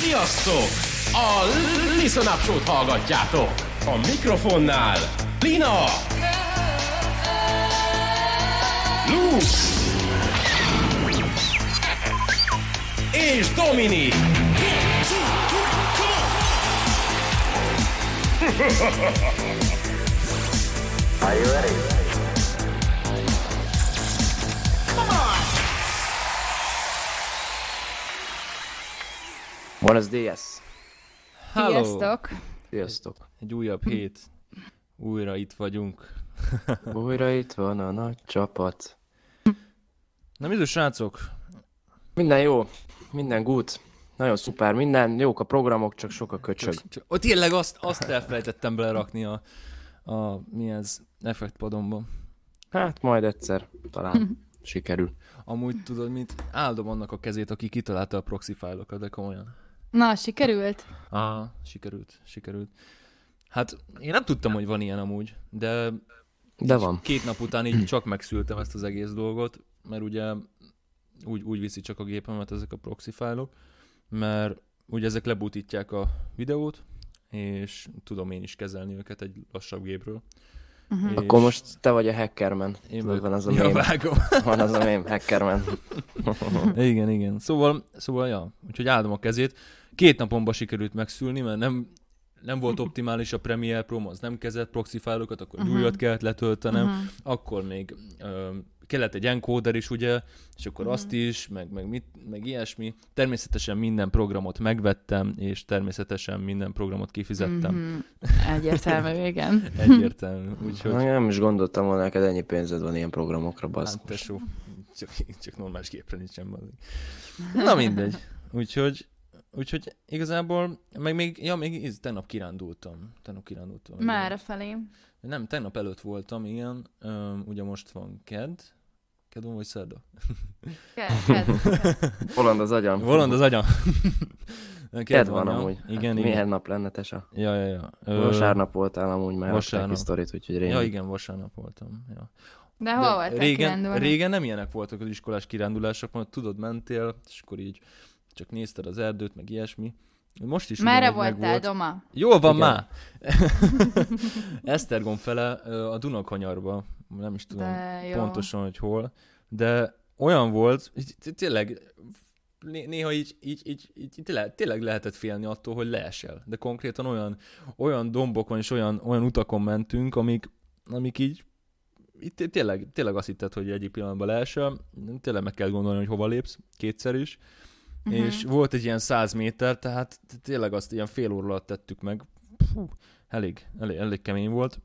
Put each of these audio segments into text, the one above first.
Sziasztok! A Listen Up Show-t hallgatjátok! A mikrofonnál Lina! Luke! És Dominik! Are you ready? Buenos dias. Hello. Sziasztok! Sziasztok. Egy újabb hét. Újra itt vagyunk. Újra itt van a nagy csapat. Na mi srácok? Minden jó, minden good. Nagyon szuper, minden jók a programok, csak sok a köcsög. Csak, ó, tényleg azt, azt elfelejtettem belerakni a, a mi ez, effektpadomba. Hát majd egyszer talán sikerül. Amúgy tudod mit? Áldom annak a kezét, aki kitalálta a proxy fájlokat, de komolyan. Na, sikerült? Aha, sikerült, sikerült. Hát én nem tudtam, hogy van ilyen amúgy, de De van. két nap után így csak megszültem ezt az egész dolgot, mert ugye úgy, úgy viszi csak a gépemet ezek a proxy fájlok, mert ugye ezek lebutítják a videót, és tudom én is kezelni őket egy lassabb gépről. Uh-huh. És Akkor most te vagy a hackerman. én Tudod, van az a ja, mém. vágom. Van az a mém, hackerman. igen, igen. Szóval, szóval, ja, úgyhogy áldom a kezét. Két napomba sikerült megszülni, mert nem, nem volt optimális a Premiere Pro, az nem kezelt proxy fájlokat, akkor uh-huh. újat kellett letöltenem, Mhm. akkor még ö, kellett egy encoder is, ugye, és akkor uh-huh. azt is, meg, meg, mit, meg ilyesmi. Természetesen minden programot megvettem, és természetesen minden programot kifizettem. Mhm. Egyértelmű, igen. Egyértelmű. Úgyhogy, Na, nem is gondoltam volna, neked ennyi pénzed van ilyen programokra, basz. hát tesó, csak, csak normális gépre nincsen. Na mindegy. Úgyhogy, úgyhogy igazából, meg még, ja, még íz, tegnap kirándultam. Tegnap kirándultam. Merre felé? Nem, tegnap előtt voltam, igen. Üm, ugye most van ked. Ked van vagy szerda? Ked. Holland az agyam. Volond az agyam. Ked, Ked van ja. amúgy. Igen, hát, igen. Milyen nap lenne, tesa? Ja, ja, ja. Ö, Vasárnap voltál amúgy már vasárnap. a sztorit, úgyhogy régen. Ja, igen, vasárnap voltam. Ja. De hol voltál régen, régen nem ilyenek voltak az iskolás kirándulások, mert tudod, mentél, és akkor így csak nézted az erdőt, meg ilyesmi. Most is Merre voltál. Doma? Jól van Igen. már! Esztergom fele a Dunakanyarba, nem is tudom pontosan, hogy hol, de olyan volt, tényleg né- néha így, így, így, így tényleg, tényleg lehetett félni attól, hogy leesel. De konkrétan olyan, olyan dombokon és olyan, olyan utakon mentünk, amik, amik így itt té- tényleg, tényleg azt hitted, hogy egyik pillanatban leesel, tényleg meg kell gondolni, hogy hova lépsz, kétszer is, Mhm. és volt egy ilyen 100 méter, tehát tényleg azt ilyen fél óra alatt tettük meg. Fú, elég, elég, elég kemény volt.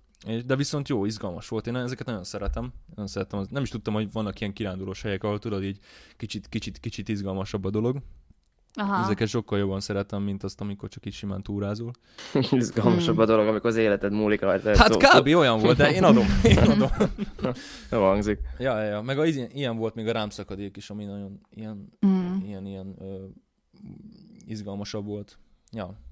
De viszont jó, izgalmas volt. Én ezeket nagyon szeretem. Nagyon szeretem. Nem is tudtam, hogy vannak ilyen kirándulós helyek, ahol tudod így kicsit, kicsit, kicsit izgalmasabb a dolog. Aha. Ezeket sokkal jobban szeretem, mint azt, amikor csak így simán túrázol. Izgalmasabb a dolog, amikor az életed múlik rajta. Hát Szó- kb. olyan volt, de én adom. Én adom. Jó hangzik. Ja, ja, ja. Meg a, ilyen, ilyen volt még a rámszakadék is, ami nagyon ilyen, Mm. ilyen, ilyen ö, izgalmasabb volt. Ja,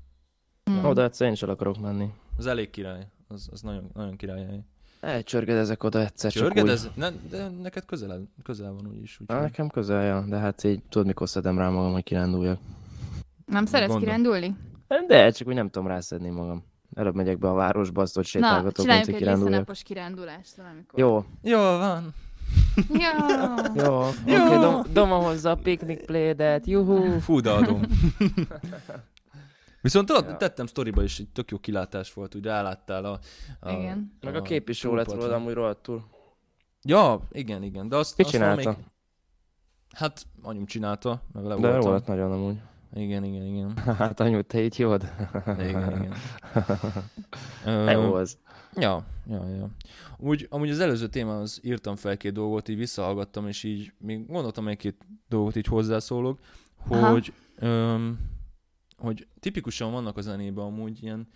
Mm. Oda egyszer én is el akarok menni. az elég király. Az, az nagyon, nagyon király hely. Elcsörgedezek oda egyszer csak Csörged úgy. ez? Ne, de neked közel, közel van úgyis. Á, Úgyhogy... nekem közel, ja, de hát így tudod, mikor szedem rá magam, hogy kiránduljak. Nem szeretsz Gondol. kirándulni? De csak úgy nem tudom rászedni magam. Előbb megyek be a városba, azt hogy Na, sétálgatok, mint csináljunk hogy egy kiránduljak. részenapos kirándulást valamikor. Jó, Jó van. Jó. jó. Oké, Jó. okay, dom, doma hozza a picnic plédet, juhú. Fú, de adom. Viszont tudod, Ja. tettem sztoriba is, egy tök jó kilátás volt, úgy ráláttál a... a Igen. Meg a kép is jó lett róla, amúgy rohadtul. Ja, igen, igen. De azt, Ki azt csinálta? Még... Hát, anyum csinálta, meg le De jó lett nagyon amúgy. Igen, igen, igen. Hát anyu, te így jód? Igen, igen. Jó az. Ja, ja, ja. Úgy, amúgy az előző témához írtam fel két dolgot, így visszahallgattam, és így még gondoltam egy-két dolgot, így hozzászólok, Aha. hogy, öm, hogy tipikusan vannak a zenében amúgy ilyen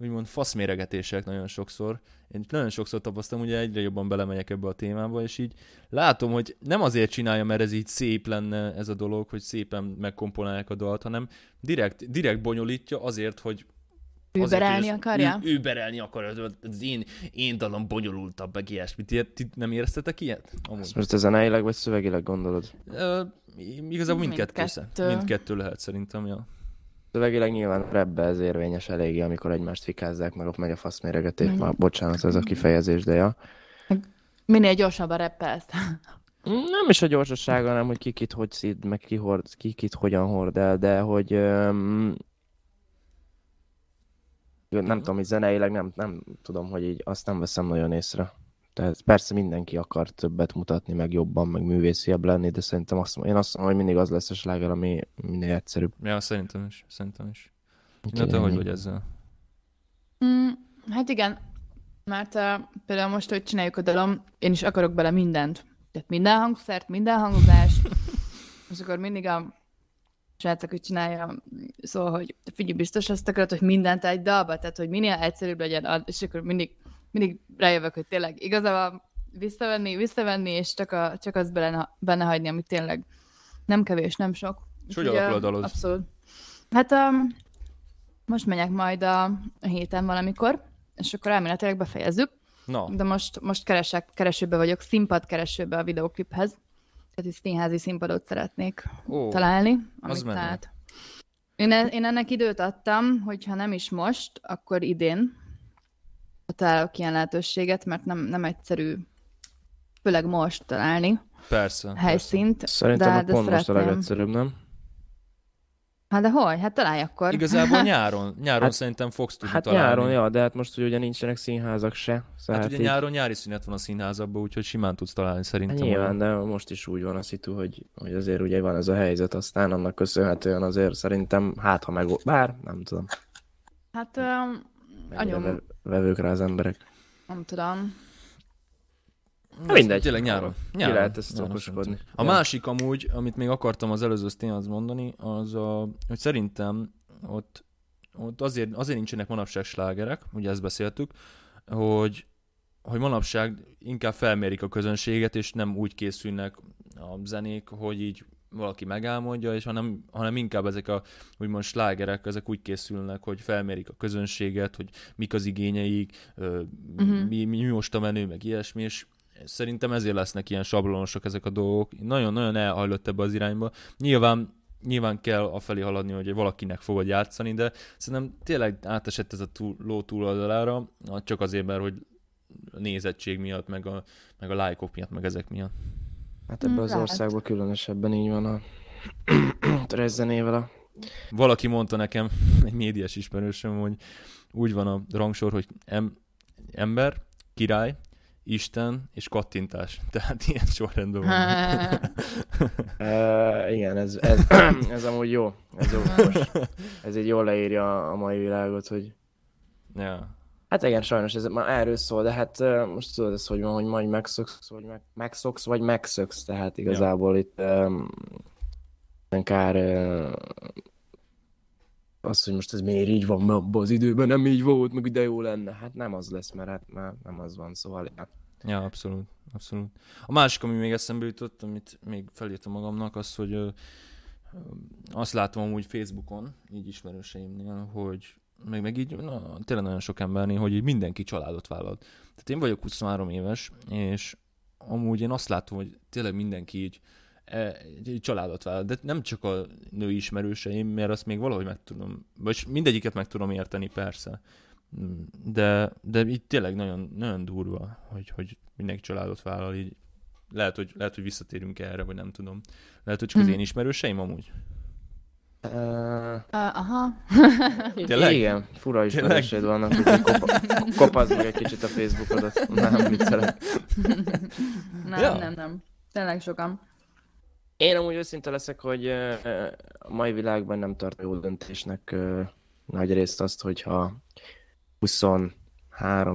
úgymond faszméregetések nagyon sokszor. Én nagyon sokszor tapasztalom, ugye egyre jobban belemegyek ebbe a témába, és így látom, hogy nem azért csinálja, mert ez így szép lenne ez a dolog, hogy szépen megkomponálják a dalt, hanem direkt, direkt bonyolítja azért, hogy Überelni akarja? Ü- überelni akarja, az én, én dalom bonyolultabb, meg ilyesmit. Ilyet, ti nem éreztetek ilyet? Amúgy. Ezt most te zeneileg vagy szövegileg gondolod? Ö, igazából mindkettő. Mindkettő. Mindkettő. mindkettő lehet szerintem, ja. Szövegileg nyilvan ebbe ez érvényes eléggé, amikor egymást fikázzák, meg ott megy a faszméregetés. Már bocsánat, ez a kifejezés, de ja. Minél gyorsabban reppelsz. Nem is a gyorsasága, hanem hogy ki kit hogy szid, meg ki, hord, ki kit hogyan hord el, de hogy öm, nem tudom, hogy zeneileg nem, nem tudom, hogy így azt nem veszem nagyon észre. Tehát persze mindenki akar többet mutatni, meg jobban, meg művésziebb lenni, de szerintem azt, én azt mondom, hogy mindig az lesz a sláger, ami minél egyszerűbb. Ja, szerintem is, szerintem is. Na, te hogy vagy ezzel? Mm, hát igen, mert uh, például most, hogy csináljuk a dalom, én is akarok bele mindent. Tehát minden hangszert, minden hangozás, és akkor mindig a srác, hogy csinálja, szóval, hogy figyelj, biztos azt akarod, hogy mindent egy dalba, tehát, hogy minél egyszerűbb legyen, és akkor mindig, mindig rájövök, hogy tényleg igazából visszavenni, visszavenni, és csak, a, csak azt benne, benne hagyni, ami tényleg nem kevés, nem sok. És hogy alakul a ö, dalod? Abszolút. Hát um, most megyek majd a, a héten valamikor, és akkor elméletileg befejezzük, Na, de most, most keresek, keresőbe vagyok, színpad keresőbe a videokliphez. Tehát egy színházi színpadot szeretnék Ó, találni. az Amit menő. tehát... én, e- én ennek időt adtam, hogyha nem is most, akkor idén találok ilyen lehetőséget, mert nem, nem egyszerű, főleg most találni persze. persze. helyszínt. Szerintem de, a de pont most a legegyszerűbb, nem? Hát de hogy? Hát találj akkor. Igazából nyáron, nyáron Hát- szerintem fogsz tudni Hát találni. nyáron, ja, de hát most ugye nincsenek színházak se. Szóval Hát ugye így- nyáron nyári szünet van a színházakban, úgyhogy simán tudsz találni szerintem. Hát nyilván, de most is úgy van a szitu, hogy, hogy azért ugye van ez a helyzet, aztán annak köszönhetően azért szerintem, hát ha meg, bár nem tudom, Hát um, anyom, ve- vevők rá az emberek. nem tudom. Azt mindegy. Tényleg nyáron. nyáron. lehet ezt nyáron okoskodni. A Ja. másik amúgy, amit még akartam az előző sztínhez mondani, az a, hogy szerintem ott, ott azért, azért nincsenek manapság slágerek, ugye ezt beszéltük, hogy, hogy manapság inkább felmérik a közönséget, és nem úgy készülnek a zenék, hogy így valaki megálmodja, és hanem, hanem inkább ezek a úgymond slágerek, ezek úgy készülnek, hogy felmérik a közönséget, hogy mik az igényeik, Mhm. mi, mi most a menő, meg ilyesmi, és szerintem ezért lesznek ilyen sablonosak ezek a dolgok. Nagyon-nagyon elhajlott ebbe az irányba. Nyilván nyilván kell afelé haladni, hogy valakinek fogod játszani, de szerintem tényleg átesett ez a túl, ló túloldalára, csak azért, mert hogy a nézettség miatt, meg a, meg a lájkok miatt, meg ezek miatt. Hát ebben az lehet. országban különösebben így van a trezzenével a... Valaki mondta nekem, egy médiás ismerősöm, hogy úgy van a rangsor, hogy em, ember, király, Isten és kattintás. Tehát ilyen sorrendben van. Uh, igen, ez, ez, ez amúgy jó. Ez jó. Most, ez így jól leírja a mai világot, hogy ja. Hát igen, sajnos ez már erről szól, de hát most tudod ez, hogy van, hogy majd megszoksz, vagy meg, megszoksz, vagy megszöksz, tehát igazából itt um, kár uh, az, hogy most ez miért így van, mert abban az időben nem így volt, meg ide jó lenne. Hát nem az lesz, mert hát már nem az van, szóval hát, Ja, abszolút, abszolút. A másik, ami még eszembe jutott, amit még felírtam magamnak, az, hogy ö, ö, azt látom amúgy Facebookon, így ismerőseimnél, hogy meg, meg így, na, tényleg nagyon sok embernél, hogy így mindenki családot vállalt. Tehát én vagyok 23 éves, és amúgy én azt látom, hogy tényleg mindenki így egy családot vállal, de nem csak a női ismerőseim, mert azt még valahogy meg tudom, vagy mindegyiket meg tudom érteni persze, de, de így tényleg nagyon, nagyon durva, hogy, hogy mindenki családot vállal, így lehet, hogy, lehet, hogy visszatérünk erre, vagy nem tudom. Lehet, hogy csak az Mhm. én ismerőseim amúgy. Uh, Uh, aha. Tényleg? igen, fura ismerősöd vannak, úgyhogy kopa, kopazd meg egy kicsit a Facebookodat. Nem, viccelek. Nem, Ja. nem, nem. Tényleg sokan. Én amúgy őszinte leszek, hogy a mai világban nem tart jó döntésnek nagy részt azt, hogyha 23,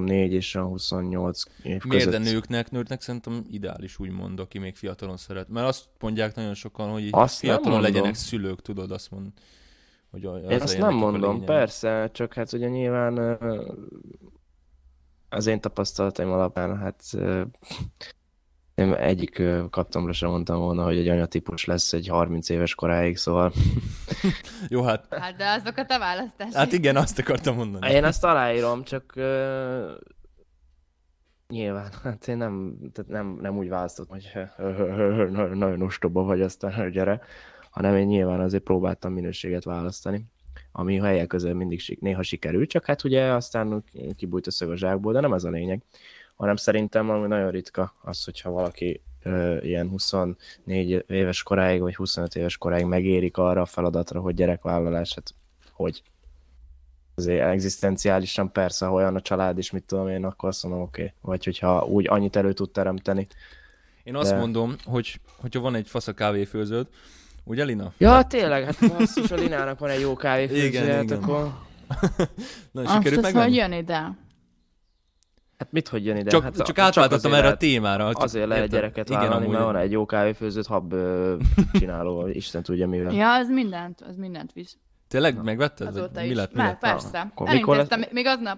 4 és a 28 év Miért, között. de nőknek, nőknek szerintem ideális úgymond, aki még fiatalon szeret. Mert azt mondják nagyon sokan, hogy Azt fiatalon legyenek szülők, tudod, azt mond, hogy az Én azt nem mondom, persze, csak hát ugye nyilván az én tapasztalataim alapján, hát én egyik ö, kaptamra sem mondtam volna, hogy egy anyatípus lesz egy 30 éves koráig, szóval Jó, hát, Hát de azok a te választások. hát igen, azt akartam mondani. Én ezt aláírom, csak uh, nyilván, hát én nem, tehát nem, nem úgy választottam, hogy nagyon ostoba vagy, aztán gyere, hanem én nyilván azért próbáltam minőséget választani. ami helyek közül mindig néha sikerült, csak hát ugye aztán kibújt a szög a zsákból, de nem ez a lényeg, hanem szerintem ami nagyon ritka az, hogyha valaki ö, ilyen 24 éves koráig, vagy 25 éves koráig megérik arra a feladatra, hogy gyerekvállalás, hát hogy? Azért egzisztenciálisan persze, ha olyan a család is, mit tudom én, akkor azt mondom, oké. Okay. Vagy hogyha úgy annyit elő tud teremteni. Én azt De- mondom, hogy hogyha van egy fasz a kávéfőződ, ugye Lina? Ja, tényleg, hát basszus, a Linának van egy jó kávéfőzője, Igen, hát igen. akkor... Na, Azt, sikerült azt hogy megvenni? jön ide. Hát mit, hogy jön ide? Csak, hát csak átváltottam erre a lehet- témára. Csak Azért lehet érted? gyereket Igen, vállalni, amúgy. mert van egy jó kávéfőzőt hab ö, csináló, Isten tudja mivel. Ja, az mindent, az mindent visz. Tényleg megvetted? Vagy Azóta mi is. lett? Mi Már, lett? persze. Akkor mikor Elintéztem, még aznap.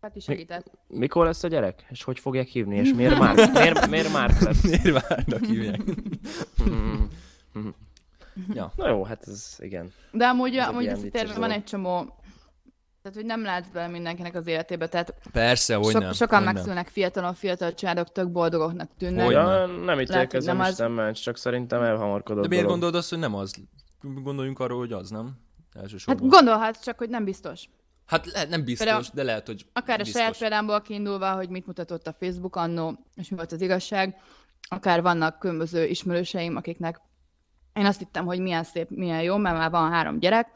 Peti segített. Mikor lesz a gyerek? És hogy fogják hívni? És miért már? Miért, miért már lesz? Miért várnak hívják? Ja. Na jó, hát ez igen. De amúgy, Ez amúgy visszatérve van egy csomó, tehát hogy nem látsz bele mindenkinek az életébe, tehát Persze, hogy so, nem. sokan hogy nem. megszülnek fiatalon, fiatal családok tök boldogoknak tűnnek. Hogy Ja, nem. nem ítélkezem, nem az- Isten ments, csak szerintem elhamarkodott De miért dolog. gondolod azt, hogy nem az? Gondoljunk arról, hogy az, nem? Hát Elsősorban. gondolhatsz csak, hogy nem biztos. Hát lehet, nem biztos, Például- de lehet, hogy Akár a biztos. saját példámból kiindulva, hogy mit mutatott a Facebook annó, és mi volt az igazság, akár vannak különböző ismerőseim, akiknek én azt hittem, hogy milyen szép, milyen jó, mert már van három gyerek,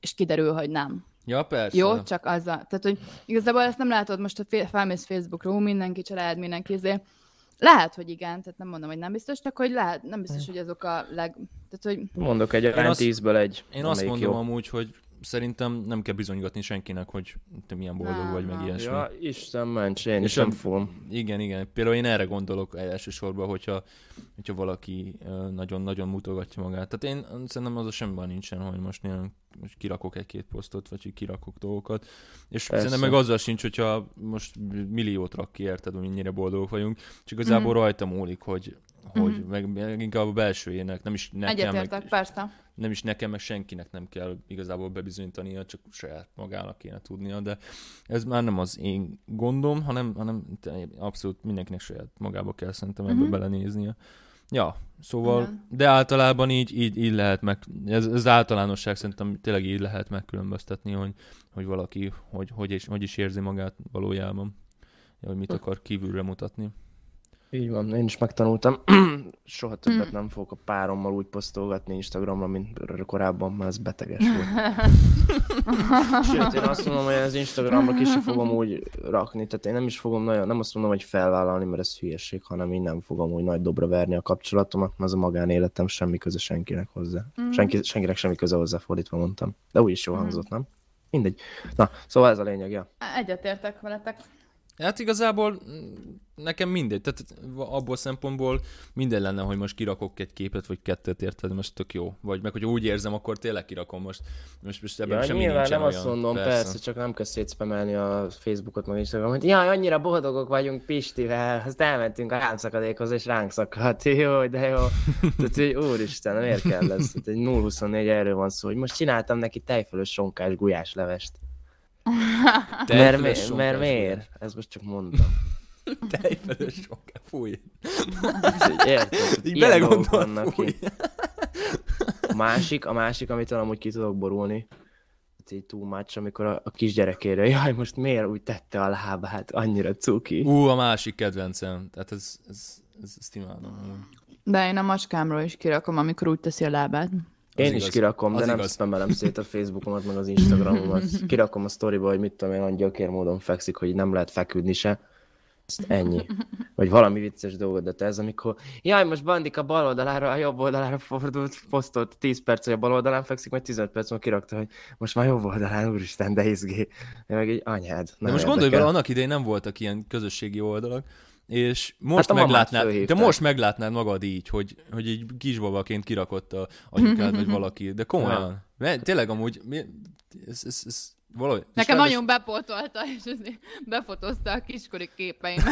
és kiderül, hogy nem. Ja, persze. Jó, csak azzal. Tehát, hogy igazából ezt nem látod most, a fe- felmész Facebookról, mindenki család, mindenki izé. Lehet, hogy igen, tehát nem mondom, hogy nem biztos, csak hogy lehet, nem biztos, hogy azok a leg... Tehát, hogy Mondok egy arány tízből egy. Én azt mondom jó. amúgy, hogy szerintem nem kell bizonygatni senkinek, hogy te milyen boldog Nem, vagy, meg nem. ilyesmi. Ja, Isten ments, én És is nem fogom. Igen, igen. Például én erre gondolok elsősorban, hogyha, hogyha valaki nagyon-nagyon mutogatja magát. Tehát én szerintem az a semmi baj nincsen, hogy most, ilyen, most kirakok egy-két posztot, vagy kirakok dolgokat. És Persze. szerintem meg azzal sincs, hogyha most milliót rak ki, érted, hogy mennyire boldogok vagyunk. Csak igazából Mhm. rajta múlik, hogy, hogy meg, meg inkább a belsőjének, nem is nekem, egyetértek, meg, persze. Nem is nekem, meg senkinek nem kell igazából bebizonyítania, csak saját magának kéne tudnia, de ez már nem az én gondom, hanem, hanem abszolút mindenkinek saját magába kell szerintem ebbe Mhm. belenéznie. Ja, szóval, Igen. de általában így, így, így lehet meg, ez, ez általánosság szerintem tényleg így lehet megkülönböztetni, hogy, hogy valaki hogy, hogy, is, hogy is érzi magát valójában, hogy mit akar kívülre mutatni. Így van, én is megtanultam. Soha többet Hm. nem fogok a párommal úgy posztolgatni Instagramra, mint korábban, mert ez beteges volt. Sőt, én azt mondom, hogy az Instagramra ki sem fogom úgy rakni, tehát én nem is fogom nagyon, nem azt mondom, hogy felvállalni, mert ez hülyeség, hanem én nem fogom úgy nagy dobra verni a kapcsolatomat, mert az a magánéletem semmi köze senkinek hozzá. Senki, senkinek semmi köze hozzá, fordítva mondtam. De úgy is jól hangzott, nem? Mindegy. Na, szóval ez a lényeg, ja. Egyetértek veletek. Hát igazából mm, nekem mindegy, tehát abból szempontból minden lenne, hogy most kirakok egy képet, vagy kettőt, érted, most tök jó. Vagy meg, hogy úgy érzem, akkor tényleg kirakom most. Most, most ebben Ja, semmi nyilván nem olyan. azt mondom, persze. persze, csak nem kell szétspemelni a Facebookot, meg Instagramot, hogy jaj, annyira boldogok vagyunk Pistivel, azt elmentünk a rámszakadékhoz, és ránk szakadt, jó, de jó. Tehát, hogy úristen, miért kell ez? Tehát egy 0-24 erről van szó, hogy most csináltam neki tejfölös sonkás gulyás levest. Mert, mi, mert miért? Ez most csak mondtam. Tejfölös sonkás, fúj. Érted? Így fúj. ki. A másik, a másik, amit amúgy ki tudok borulni, így too much, amikor a, a kisgyerekére, jaj, most miért úgy tette a lábát, annyira cuki. Ú, a másik kedvencem. Tehát ez, ez, ez ezt imádom. De én a macskámról is kirakom, amikor úgy teszi a lábát. Én Az is igaz. kirakom, Az de nem igaz. spamelem szét a Facebookomat, meg az Instagramomat. Kirakom a sztoriba, hogy mit tudom én, olyan gyökér módon fekszik, hogy nem lehet feküdni se. Ezt ennyi. Vagy valami vicces dolgot, de te ez, amikor jaj, most Bandika bal oldalára, a jobb oldalára fordult, posztolt 10 perc, hogy a bal oldalán fekszik, majd 15 perc múlva kirakta, hogy most már jobb oldalán, úristen, de izgé. Én meg így anyád. De nem most gondolj bele, annak idején nem voltak ilyen közösségi oldalak, és most Hát meglátnád, de most meglátnád magad így, hogy, hogy egy kisbabaként kirakott a anyukád, vagy valaki, de komolyan. Mert tényleg amúgy, mi, ez, ez, ez valahogy... Nekem nagyon bepótolta, és azért befotózta a kiskori képeimet.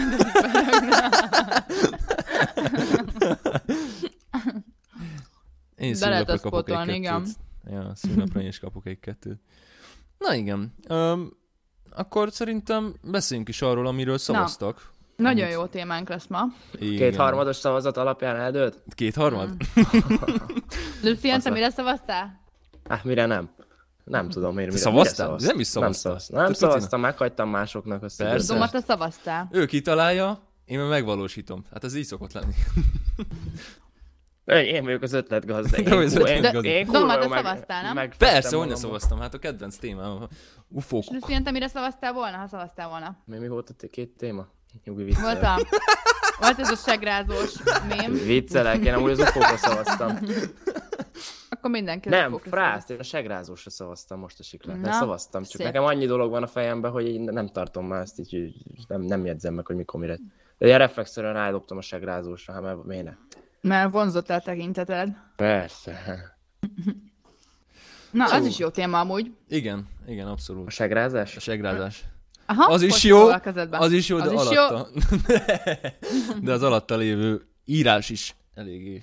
így. Én azt kapok egy pótolni, igen. kettőt. Ja, szülnapra én is kapok egy kettőt. Na igen. Um, akkor szerintem beszéljünk is arról, amiről szavaztak. Nagyon Amit- jó témánk lesz ma. Igen. Két harmados szavazat alapján eldőlt? Kétharmad? Lucien, te mire szavaztál? Hát mire nem? Nem tudom, miért. Te mire- szavaztál? mire Nem is Nem szavaztál. szavaztam. Nem Te Picina? szavaztam, meghagytam másoknak azt. a Persze. Domat te szavaztál. Ő kitalálja, én meg megvalósítom. Hát ez így szokott lenni. Én, vagyok az ötletgazda. Én, vagy az ku- én, ötletgazda. én Doma, kurva te meg- szavaztál, nem? megfettem Persze, hogy ne szavaztam. Hát a kedvenc témám. Ufók. És Lucian, te mire szavaztál volna, ha szavaztál volna? Mi, mi volt a két téma? Nyugi viccelek. Volt, a, volt ez a segrázós mém, Viccelek, én amúgy az ufókra szavaztam. akkor mindenki Nem, frászt, én a segrázósra szavaztam most a sikletre. Na, Szavaztam, csak szép. nekem annyi dolog van a fejemben, hogy én nem tartom már ezt, így nem, nem jegyzem meg, hogy mikor mire. De ilyen reflexzerűen rádobtam a segrázósra, hát mert miért ne? Mert vonzott el tekinteted. Persze. Na, az is jó téma amúgy. Igen, igen, abszolút. A segrázás? A segrázás. Aha, Az is jó, az is jó, de Az is jó. alatta. de az alatta lévő írás is eléggé,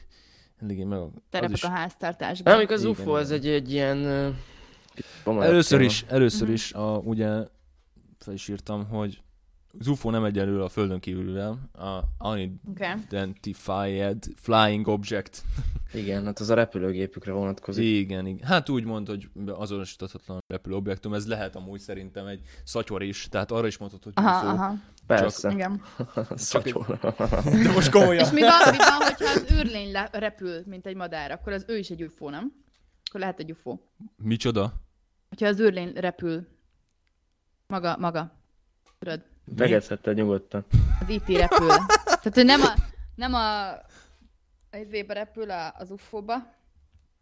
eléggé meg. Az Terepek is. a háztartásban. Nem, az UFO, ez egy, egy ilyen... Először is, először Mhm. is, a, ugye fel is írtam, hogy az UFO nem egyenlő a földön kívülvel, a Okay. unidentified flying object. Igen, hát az a repülőgépükre vonatkozik. Igen, igen. Hát úgy mondta, hogy azonosítatlan repülő objektum, ez lehet amúgy szerintem egy szatyor is, tehát arra is mondhatod, hogy Aha, aha, Persze. igen. Szatyor. De most komolyan. És mi van, mi van, hogyha az űrlény le- repül, mint egy madár, akkor az ő is egy UFO, nem? Akkor lehet egy UFO. Micsoda? Hogyha az űrlény repül, maga, maga, tudod, Megedzhetted nyugodtan. az IT repül. Tehát, hogy nem a, nem a, az ébe repül a, az UFO-ba,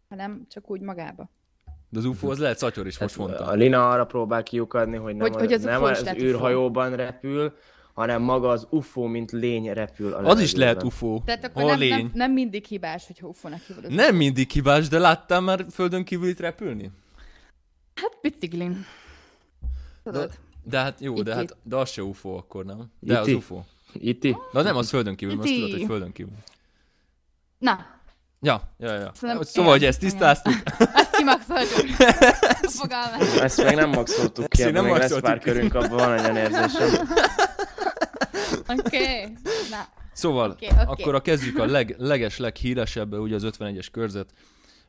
hanem csak úgy magába. De az UFO az lehet szatyor is, most mondta. A Lina arra próbál kiukadni, hogy nem, Hogy- a, hogy az nem UFO az lehet űrhajóban repül, hanem maga az UFO, mint lény repül a Az is lehet UFO. Tehát akkor Hol nem, lény? nem, nem, mindig hibás, hogyha UFO-nak hívod. az Nem mindig hibás, de láttál már földön kívül itt repülni? Hát biciklin. Tudod? De hát jó, de Itt- hát de az se UFO akkor, nem? De az Itt- UFO. Iti? De nem, az földön kívül, mert azt Iti. tudod, hogy földön kívül. Na, Ja, ja, ja. Szerintem- Szóval, hogy igen, ezt tisztáztuk. ezt kimaxoltuk. Fogalmaz. Ezt még nem maxoltuk ki, nem még lesz pár körünk, abban van egy olyan érzésem. Oké. Okay. Na, Szóval, Oké, oké. akkor a kezdjük a leg, leges, leghíresebb, ugye az 51-es körzet.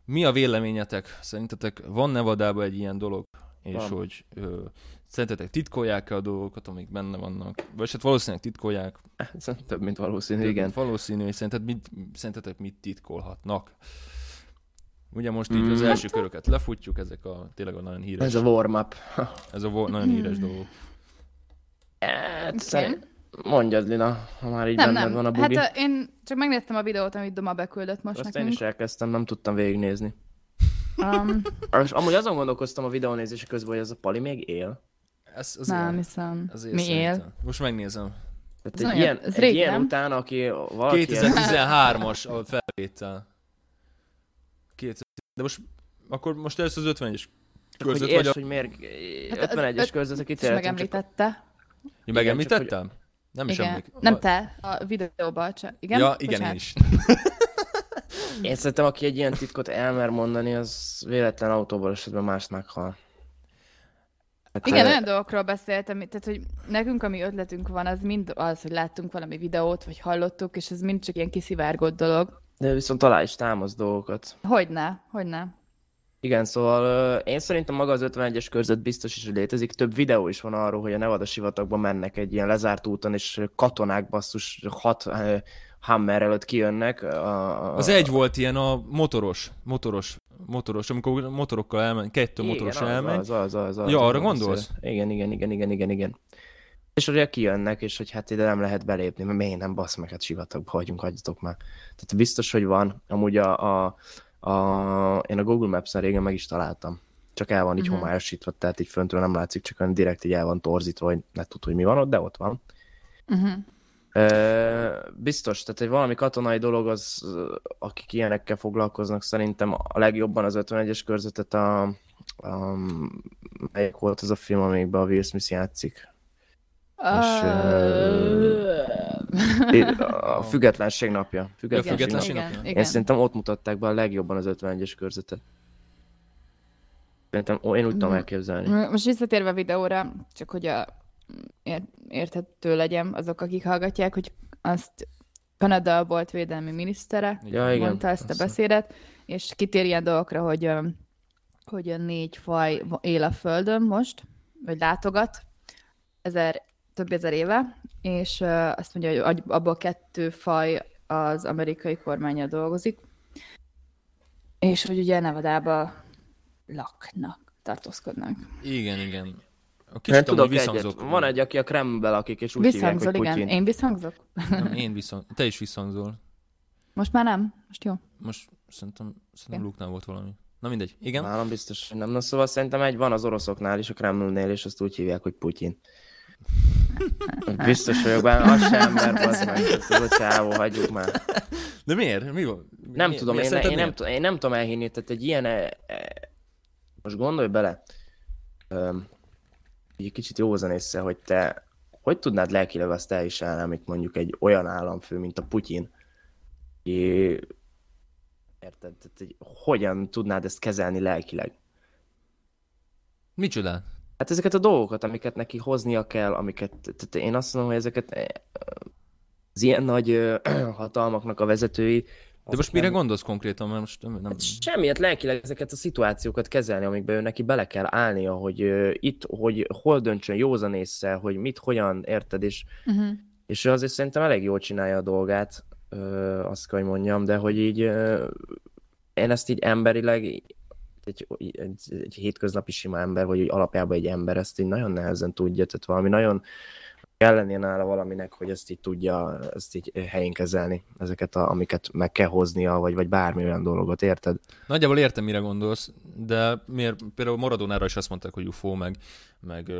Mi a véleményetek? Szerintetek van Nevadában egy ilyen dolog? És Van. hogy ö, szerintetek titkolják-e a dolgokat, amik benne vannak? Vagy hát valószínűleg titkolják. Több, mint valószínű, Több, igen. mint Valószínű, és szerinted mit, szerintetek mit titkolhatnak? Ugye most így az Mm. első köröket lefutjuk, ezek a tényleg a nagyon híres, Ez a warm-up. ez a vo- nagyon híres dolgok. Hát, szerint... Mondjad, Lina, ha már így nem, benned nem. van a bugi. Hát én csak megnéztem a videót, amit Doma beküldött most Azt én nekünk. is elkezdtem, nem tudtam végignézni. Um, És amúgy azon gondolkoztam a videónézése közben, hogy ez a Pali még él. Ez, az nem ilyen- hiszem. azért Mi szerintem. él? Most megnézem. Tehát Ez egy ilyen, ez egy ilyen nem? után, aki valaki... 2013-as a felvétel. 2000... De most, akkor most először az 50-es Csak hogy értsd, vagy a... hogy miért Hát az 51-es öt- körzetek És ítélhetünk, csak megemlítette. Ja, megemlítettem? Nem is emlék. Nem te, a videóban csak. Igen? Ja, igen, Bocsánat. én is. én szerintem, aki egy ilyen titkot elmer mondani, az véletlen autóból esetben más meghal. Hát, Igen, olyan dolgokról beszéltem, tehát hogy nekünk, ami ötletünk van, az mind az, hogy láttunk valami videót, vagy hallottuk, és ez mind csak ilyen kiszivárgott dolog. De viszont talál is támaszt dolgokat. Hogyne, hogyne. Igen, szóval én szerintem maga az 51-es körzet biztos is, hogy létezik. Több videó is van arról, hogy a Nevada sivatagban mennek egy ilyen lezárt úton, és katonák basszus hat Hammer előtt kijönnek. A, a, Az egy volt ilyen a motoros, motoros, motoros, amikor motorokkal elmegy, kettő Igen, motoros az, elmegy. Az, az, az, az, Ja, arra gondolsz? Igen, igen, igen, igen, igen, igen. És ugye kijönnek, és hogy hát ide nem lehet belépni, mert miért nem basz meg, hát sivatagba hagyjunk, hagyjatok már. Tehát biztos, hogy van. Amúgy a, a, a én a Google Maps-en régen meg is találtam. Csak el van így uh-huh. homályosítva, tehát így föntről nem látszik, csak olyan direkt így el van torzítva, hogy ne tud, hogy mi van ott, de ott van. Uh-huh. Biztos, tehát egy valami katonai dolog, az, akik ilyenekkel foglalkoznak, szerintem a legjobban az 51-es körzetet a, a melyik volt az a film, amikben a Will Smith játszik? És, Ö, a függetlenség napja. Ja, Függetlenség függetlenség napja. napja. igen, Én igen. szerintem ott mutatták be a legjobban az 51-es körzetet. Szerintem én úgy tudom Mm. elképzelni. Most visszatérve a videóra, csak hogy a, érthető legyen azok, akik hallgatják, hogy azt Kanada volt védelmi minisztere, Ja, igen. mondta ezt a beszédet, és kitér ilyen dolgokra, hogy hogy a négy faj él a Földön most, vagy látogat, ezer, több ezer éve, és azt mondja, hogy abból kettő faj az amerikai kormánya dolgozik, és hogy ugye Nevadába laknak, tartózkodnak. Igen, igen. A kicsit tudok amúgy egyet. visszhangzok. Van egy, aki a Kremlbe lakik, és úgy hívják, Visszhangzol, hogy igen. Én visszhangzok? Nem, én viszont, te is visszhangzol. Most már nem? Most jó. Most szerintem, szerintem Oké. Luke-nál volt valami. Na mindegy. Igen? Nálam biztos, hogy nem. Na szóval szerintem egy van az oroszoknál is, a Kremlnél, és azt úgy hívják, hogy Putyin. Biztos vagyok benne, az se ember, bazd meg. Tudod, csávó, hagyjuk már. De miért? Mi van? Nem Mi- tudom, miért én, én, nem, miért? tudom, én nem tudom elhinni, tehát egy ilyen... eh, eh, Most gondolj bele, így egy kicsit józan észre, hogy te hogy tudnád lelkileg azt elviselni, amit mondjuk egy olyan államfő, mint a Putyin, é, érted? Tehát, hogy hogyan tudnád ezt kezelni lelkileg? Micsoda? Hát ezeket a dolgokat, amiket neki hoznia kell, amiket, tehát én azt mondom, hogy ezeket eh, az ilyen nagy hatalmaknak a vezetői... De most mire gondolsz konkrétan? Mert most nem... nem... Hát semmiért lelkileg ezeket a szituációkat kezelni, amikbe ő neki bele kell állnia, hogy uh, itt, hogy hol döntsön józan észre, hogy mit, hogyan érted, és, Uh-huh. és ő azért szerintem elég jól csinálja a dolgát, uh, azt kell, hogy mondjam, de hogy így uh, én ezt így emberileg, egy, egy, egy hétköznapi sima ember, vagy úgy alapjában egy ember ezt így nagyon nehezen tudja, tehát valami nagyon kell lennie nála valaminek, hogy ezt így tudja, ezt így helyén kezelni, ezeket, a, amiket meg kell hoznia, vagy, vagy bármi olyan dolgot, érted? Nagyjából értem, mire gondolsz, de miért például Maradonára is azt mondták, hogy UFO, meg, meg,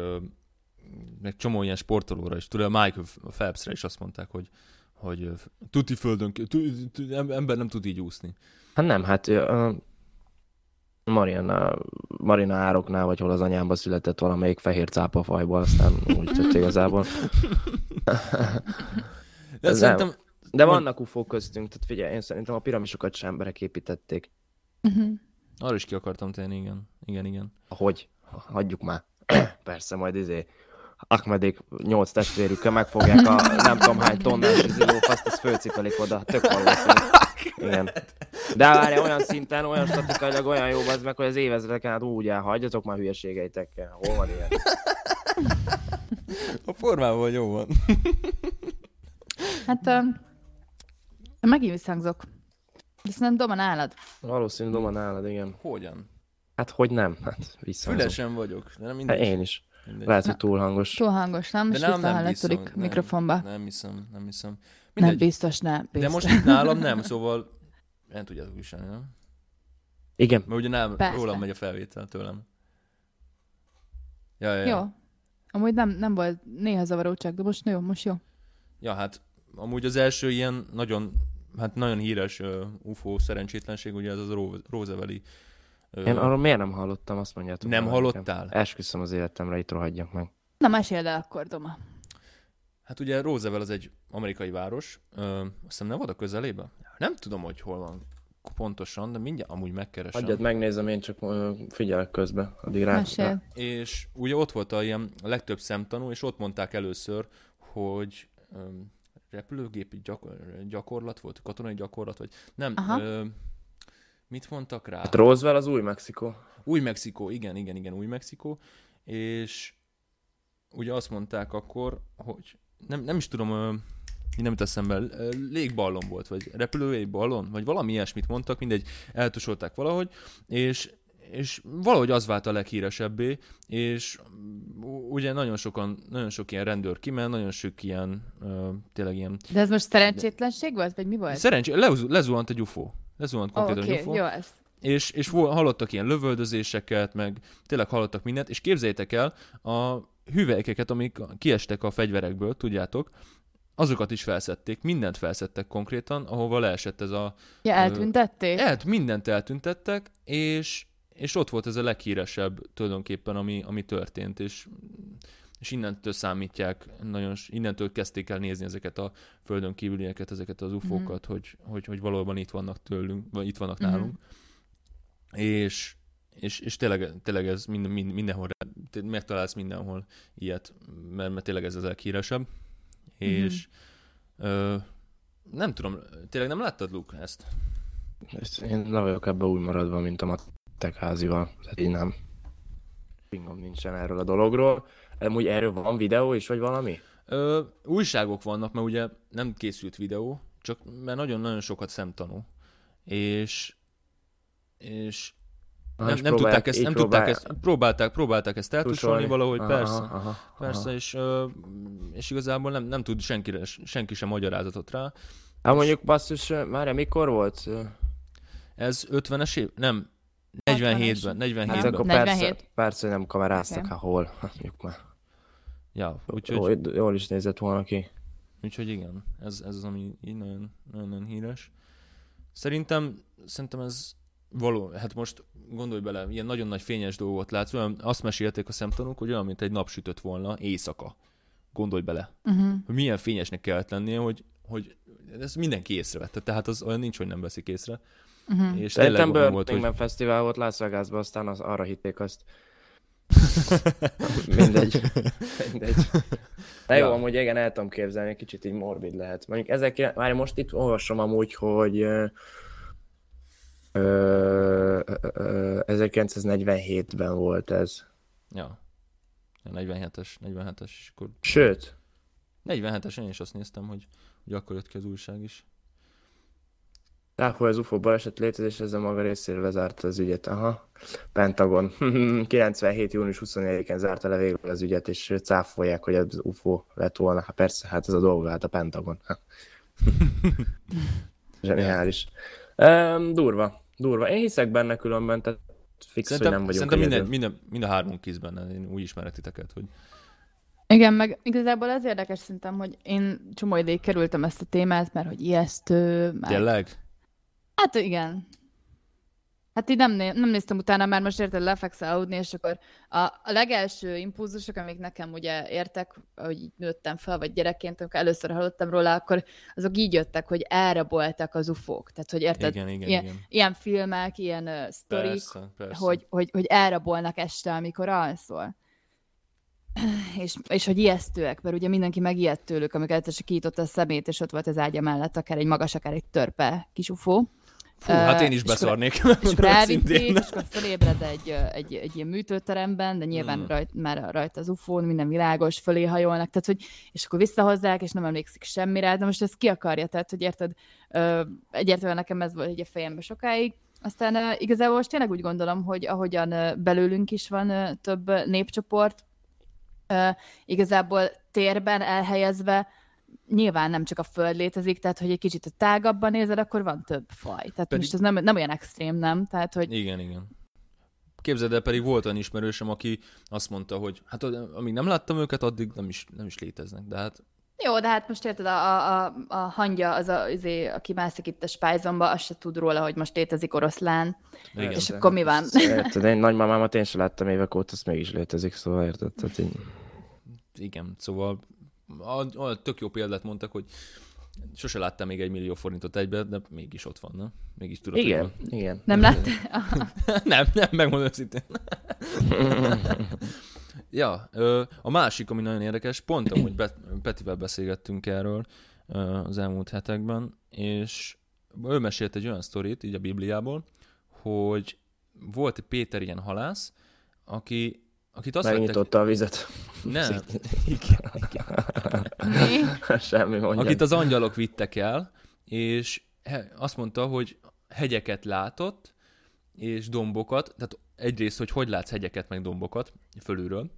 meg csomó ilyen sportolóra is. Tudod, a Michael Phelpsre is azt mondták, hogy, hogy tuti földön, ki- tu, tu, em- ember nem tud így úszni. Hát nem, hát Mariana, Marina ároknál, vagy hol az anyámba született valamelyik fehér cápafajból, aztán úgy tett igazából. De Ez szerintem, De vannak ufók köztünk, tehát figyelj, én szerintem a piramisokat sem emberek építették. Uh-huh. arra is ki akartam tenni, igen. Igen, igen. Hogy? Hagyjuk már. Persze, majd izé Ahmedék nyolc testvérükkel megfogják a nem tudom hány tonnás zilófaszt, azt fölcipelik oda, tök valószínű. Igen. De várja, olyan szinten, olyan statikailag olyan jó az meg, hogy az évezredeken át úgy elhagyjatok már hülyeségeitekkel. Hol van ilyen? A formában jó van. Hát uh, megint visszhangzok. De szerintem Doma nálad. Valószínű doma nálad, igen. Hogyan? Hát hogy nem? Hát visszahozom. Fülesen vagyok, de nem Hát mindegy. én is. Mindegy. Lehet, hogy túl hangos. Túl hangos, nem? De És nem, nem hiszem. tudik nem, mikrofonba. Nem hiszem, nem hiszem. Nem Mindegy. biztos, nem. De Biztos. most itt nálam nem, szóval nem tudjátok viselni, nem? Igen. Mert ugye nem, Persze. rólam megy a felvétel tőlem. Ja, ja, ja. Jó. Amúgy nem, nem volt néha zavaró csak, de most jó, most jó. Ja, hát amúgy az első ilyen nagyon, hát nagyon híres uh, UFO szerencsétlenség, ugye ez az Ro- Roosevelt uh, Én arról miért nem hallottam, azt mondjátok. Nem hallottál? nekem. Esküszöm az életemre, itt rohadjak meg. Na, meséld el akkor, Doma. Hát ugye Roosevelt az egy amerikai város, ö, azt hiszem nem volt a közelébe? Nem tudom, hogy hol van pontosan, de mindjárt amúgy megkeresem. Hagyjad, megnézem, én csak ö, figyelek közben. Addig rá. És ugye ott volt a ilyen legtöbb szemtanú, és ott mondták először, hogy öm, repülőgépi gyakor- gyakorlat volt, katonai gyakorlat, vagy nem. Aha. Ö, mit mondtak rá? Hát Roswell az új Mexikó. Új Mexikó, igen, igen, igen, Új Mexikó, és ugye azt mondták akkor, hogy nem, nem is tudom, mi nem jut eszembe, ö, légballon volt, vagy repülőjégballon, vagy valami ilyesmit mondtak, mindegy, eltusolták valahogy, és és valahogy az vált a leghíresebbé, és ugye nagyon sokan, nagyon sok ilyen rendőr kiment, nagyon sok ilyen, ö, tényleg ilyen... De ez most szerencsétlenség volt, vagy mi volt? Szerencsé, lezu- lezuhant egy UFO. Lezuhant Ó, konkrétan Oké, egy UFO. jó ez. És, és hallottak ilyen lövöldözéseket, meg tényleg hallottak mindent, és képzeljétek el, a hüvelykeket, amik kiestek a fegyverekből, tudjátok, azokat is felszedték, mindent felszedtek konkrétan, ahova leesett ez a... Ja, eltüntették? El, mindent eltüntettek, és, és ott volt ez a leghíresebb tulajdonképpen, ami, ami történt, és és innentől számítják, nagyon, innentől kezdték el nézni ezeket a földön kívülieket, ezeket az ufókat, hogy, hogy, hogy valóban itt vannak tőlünk, vagy itt vannak Mhm. nálunk. És, és, és tényleg, tényleg ez minden, minden, mindenhol, te megtalálsz mindenhol ilyet, mert, mert tényleg ez az leghíresebb. És ö, nem tudom, tényleg nem láttad, Luke, ezt? Ezt Én le vagyok ebbe úgy maradva, mint a mat. vittek házival. Tehát így nem. Pingom nincsen erről a dologról. Amúgy erről van videó is, vagy valami? Ö, újságok vannak, mert ugye nem készült videó, csak mert nagyon-nagyon sokat szemtanú. És és nem, és nem próbálják- tudták ezt, nem próbál- tudták ezt, próbálták, próbálták ezt eltusolni tusolni. valahogy, Aha, persze. aha, aha, Persze, és, ö, és igazából nem, nem tud senkire, senki sem magyarázatot rá. Hát mondjuk basszus, már mikor volt? Ez 50-es év? Nem, 47-ben, 47-ben. Hát akkor 47. persze, persze nem kameráztak, hát hol. Hát mondjuk már. Ja, úgyhogy, Jól, jól is nézett volna ki. úgyhogy igen, ez, ez az, ami így nagyon, nagyon, nagyon híres. Szerintem, szerintem ez való, hát most gondolj bele, ilyen nagyon nagy fényes dolgot látsz, olyan, azt mesélték a szemtanúk, hogy olyan, mint egy nap sütött volna éjszaka. Gondolj bele. Uh-huh. hogy milyen fényesnek kellett lennie, hogy, hogy ez mindenki észrevette, tehát az olyan nincs, hogy nem veszik észre. Uh-huh. És Szerintem olyan volt, Burning hogy Fesztivál volt Las Vegasban, aztán az, arra hitték azt. Mindegy. Mindegy. De jó, Ja. amúgy igen, el tudom képzelni, kicsit így morbid lehet. Mondjuk ezek, már most itt olvasom amúgy, hogy ö, ö, ö, ö, 1947-ben volt ez. ja. A 47-es, 47-es, és akkor Sőt, 47-es én is azt néztem, hogy, hogy akkor jött ki az újság is. Táhol az UFO baleset létezés, ezzel maga részéről lezárta az ügyet. Aha. Pentagon. 97. június 24-én zárta le végül az ügyet, és cáfolják, hogy az UFO lett volna. Hát persze, hát ez a dolga, hát a Pentagon. Zseniális. Um, durva, durva. Én hiszek benne különben, tehát fix, Szerintem, hogy nem vagyunk szerintem minden, minden, mind a hármunk kész benne, én úgy ismerek titeket, hogy Igen, meg igazából az érdekes szerintem, hogy én csomó ideig kerültem ezt a témát, mert hogy ijesztő, meg... tényleg? Hát igen. Hát így nem, né- nem néztem utána, mert most érted, lefekszel aludni, és akkor a, a legelső impulzusok, amik nekem ugye értek, hogy így nőttem fel, vagy gyerekként, amikor először hallottam róla, akkor azok így jöttek, hogy elraboltak az ufók. Tehát, hogy érted, Igen, igen, ilyen, igen. ilyen filmek, ilyen uh, sztorik, Persze, persze. hogy, hogy, hogy elrabolnak este, amikor alszol. És, és hogy ijesztőek, mert ugye mindenki megijed tőlük, amikor egyszer csak kiította a szemét, és ott volt az ágya mellett, akár egy magas, akár egy törpe kis ufó. Fú, hát Ö, én is és akkor- beszarnék. És akkor elvitték, és akkor fölébred egy, egy, egy ilyen műtőteremben, de nyilván Hmm. rajt, már rajta az ufón, minden világos, fölé hajolnak, tehát hogy, és akkor visszahozzák, és nem emlékszik semmire, de most ezt ki akarja, tehát hogy érted, egyértelműen nekem ez volt egy a fejemben sokáig, aztán igazából most tényleg úgy gondolom, hogy ahogyan belőlünk is van több népcsoport, igazából térben elhelyezve, nyilván nem csak a Föld létezik, tehát hogy egy kicsit a tágabban nézed, akkor van több faj. Tehát Pedig- most ez nem, nem olyan extrém, nem? Tehát, hogy Igen, igen. Képzeld el, pedig volt olyan ismerősöm, aki azt mondta, hogy hát amíg nem láttam őket, addig nem is, nem is léteznek. De hát Jó, de hát most érted, a, a, a, a hangya, az, a, azé, aki mászik itt a spájzomba, azt se tud róla, hogy most létezik oroszlán. igen. És akkor mi van? Érted, én nagymamámat én sem láttam évek óta, az mégis létezik, szóval érted? Tehát így... Igen, szóval a, a, tök jó példát mondtak, hogy sose láttam még egy millió forintot egybe, de mégis ott van, nem? Mégis tudod, hogy Igen, van. igen. Nem láttál? nem, nem, megmondom őszintén. ja, a másik, ami nagyon érdekes, pont amúgy Petivel beszélgettünk erről az elmúlt hetekben, és ő mesélt egy olyan sztorit, így a Bibliából, hogy volt egy Péter ilyen halász, aki, akit azt vettek... Megnyitotta a vizet. Nem, igen, igen. Semmi mondja. akit az angyalok vittek el, és azt mondta, hogy hegyeket látott, és dombokat, tehát egyrészt, hogy hogy látsz hegyeket, meg dombokat fölülről,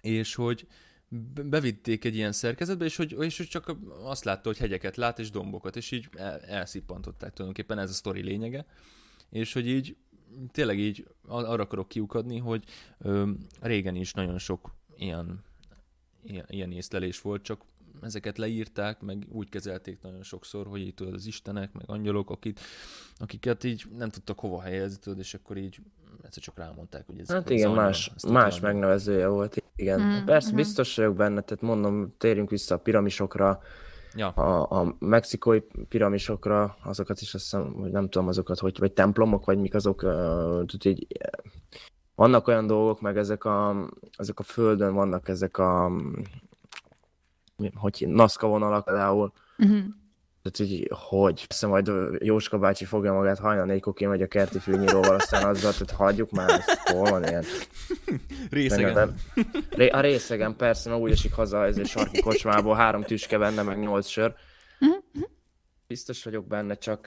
és hogy be- bevitték egy ilyen szerkezetbe, és hogy, és hogy csak azt látta, hogy hegyeket lát, és dombokat, és így el, elszippantották tulajdonképpen, ez a sztori lényege, és hogy így tényleg így ar- arra akarok kiukadni, hogy ö, régen is nagyon sok ilyen, ilyen, ilyen észlelés volt, csak ezeket leírták, meg úgy kezelték nagyon sokszor, hogy így tudod, az istenek, meg angyalok, akit, akiket így nem tudtak hova helyezni, tudod, és akkor így egyszer csak rámondták, hogy ez Hát igen, angyal, más, más megnevezője volt, igen. Mm, Mm, Persze, mhm. biztos vagyok benne, tehát mondom, térjünk vissza a piramisokra, Ja, a, a mexikói piramisokra, azokat is azt hiszem, hogy nem tudom azokat, hogy, vagy templomok, vagy mik azok, uh, tudod, így, eh, vannak olyan dolgok, meg ezek a, ezek a földön vannak ezek a, hogy Nazca vonalak például, Mhm. Tehát így, hogy? Persze majd Jóska bácsi fogja magát hajnal négykor kimegy a kerti fűnyíróval, aztán azzal, tehát hagyjuk már ezt, hol van ilyen? Részegen. Nem- A részegen persze, mert úgy esik haza ez egy sarki kocsmából, három tüske benne, meg nyolc sör. Biztos vagyok benne, csak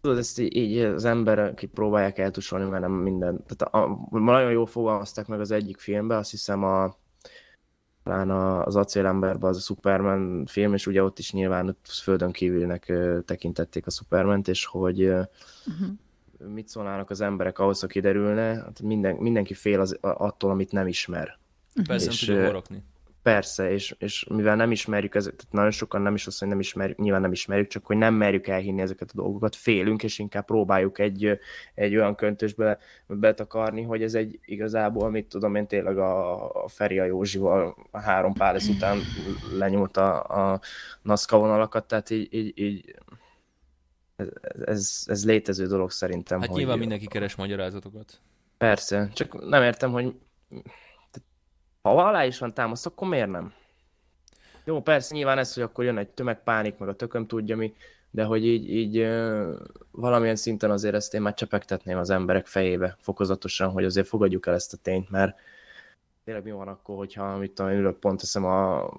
tudod, ezt így, így az emberek így próbálják eltusolni, mert nem minden. Tehát a, a, nagyon jól fogalmazták meg az egyik filmben, azt hiszem a talán a- az acélemberben az a Superman film, és ugye ott is nyilván földön kívülnek tekintették a Superment, és hogy ö, mit szólnának az emberek ahhoz, ha kiderülne, hát minden, mindenki fél az, attól, amit nem ismer. Persze nem És, tudja ö, horogni. Persze, és, és mivel nem ismerjük ezeket, tehát nagyon sokan nem is azt, hogy nem ismerjük, nyilván nem ismerjük, csak hogy nem merjük elhinni ezeket a dolgokat, félünk, és inkább próbáljuk egy, egy olyan köntösbe betakarni, hogy ez egy igazából, mit tudom én, tényleg a, a Feri a Józsival a három pálesz után lenyúlt a, a NASCA vonalakat, tehát így, így, így ez, ez, ez létező dolog szerintem. Hát hogy nyilván mindenki keres magyarázatokat. Persze, csak nem értem, hogy ha alá is van támasz, akkor miért nem? Jó, persze, nyilván ez, hogy akkor jön egy tömegpánik, meg a tököm tudja mi, de hogy így, így valamilyen szinten azért ezt én már csepegtetném az emberek fejébe fokozatosan, hogy azért fogadjuk el ezt a tényt, mert tényleg mi van akkor, hogyha mit tudom, én ülök pont teszem a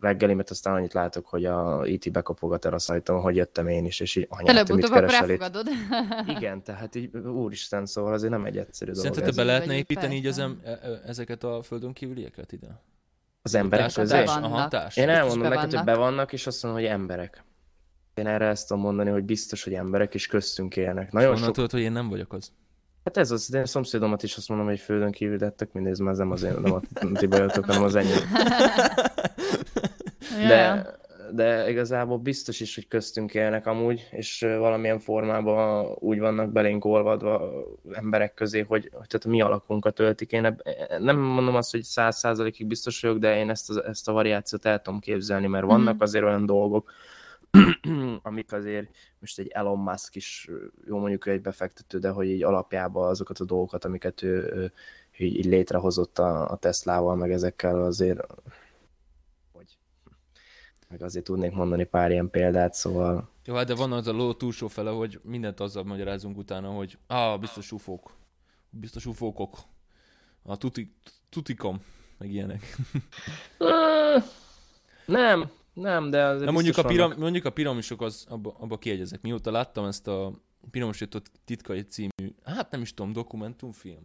reggelimet, aztán annyit látok, hogy a IT bekapogat el a sajton, hogy jöttem én is, és így anyát, te mit keresel itt? Igen, tehát így úristen, szóval azért nem egy egyszerű dolog. Szerinted be lehetne építeni így az em- e- e- ezeket a földön kívülieket ide? Az emberek közé? Aha, társ. Én elmondom neked, hogy be vannak, és azt mondom, hogy emberek. Én erre ezt tudom mondani, hogy biztos, hogy emberek, és köztünk élnek. Nagyon Honnan sok... tudod, hogy én nem vagyok az? Hát ez az, de én szomszédomat is azt mondom, hogy földön kívül, de tök mindegy, ez már nem az én, nem a ti bajotok, hanem az enyém. De, de igazából biztos is, hogy köztünk élnek amúgy, és valamilyen formában úgy vannak belénk olvadva emberek közé, hogy, hogy tehát a mi alakunkat öltik. Én eb- nem mondom azt, hogy száz százalékig biztos vagyok, de én ezt a, ezt a variációt el tudom képzelni, mert vannak Mhm. azért olyan dolgok, amik azért most egy Elon Musk is, jó mondjuk ő egy befektető, de hogy így alapjában azokat a dolgokat, amiket ő, ő így, így létrehozott a, a Teslával, meg ezekkel azért hogy meg azért tudnék mondani pár ilyen példát, szóval Jó, hát de van az a ló túlsó fele, hogy mindent azzal magyarázunk utána, hogy ah, biztos ufók. Biztos ufókok. A tuti, tutikom, meg ilyenek. Nem, nem, de azért Na mondjuk a, piram, vannak. mondjuk a piramisok, az, abba, abba kiegyezek. Mióta láttam ezt a Piramisított titkai című, hát nem is tudom, dokumentumfilm.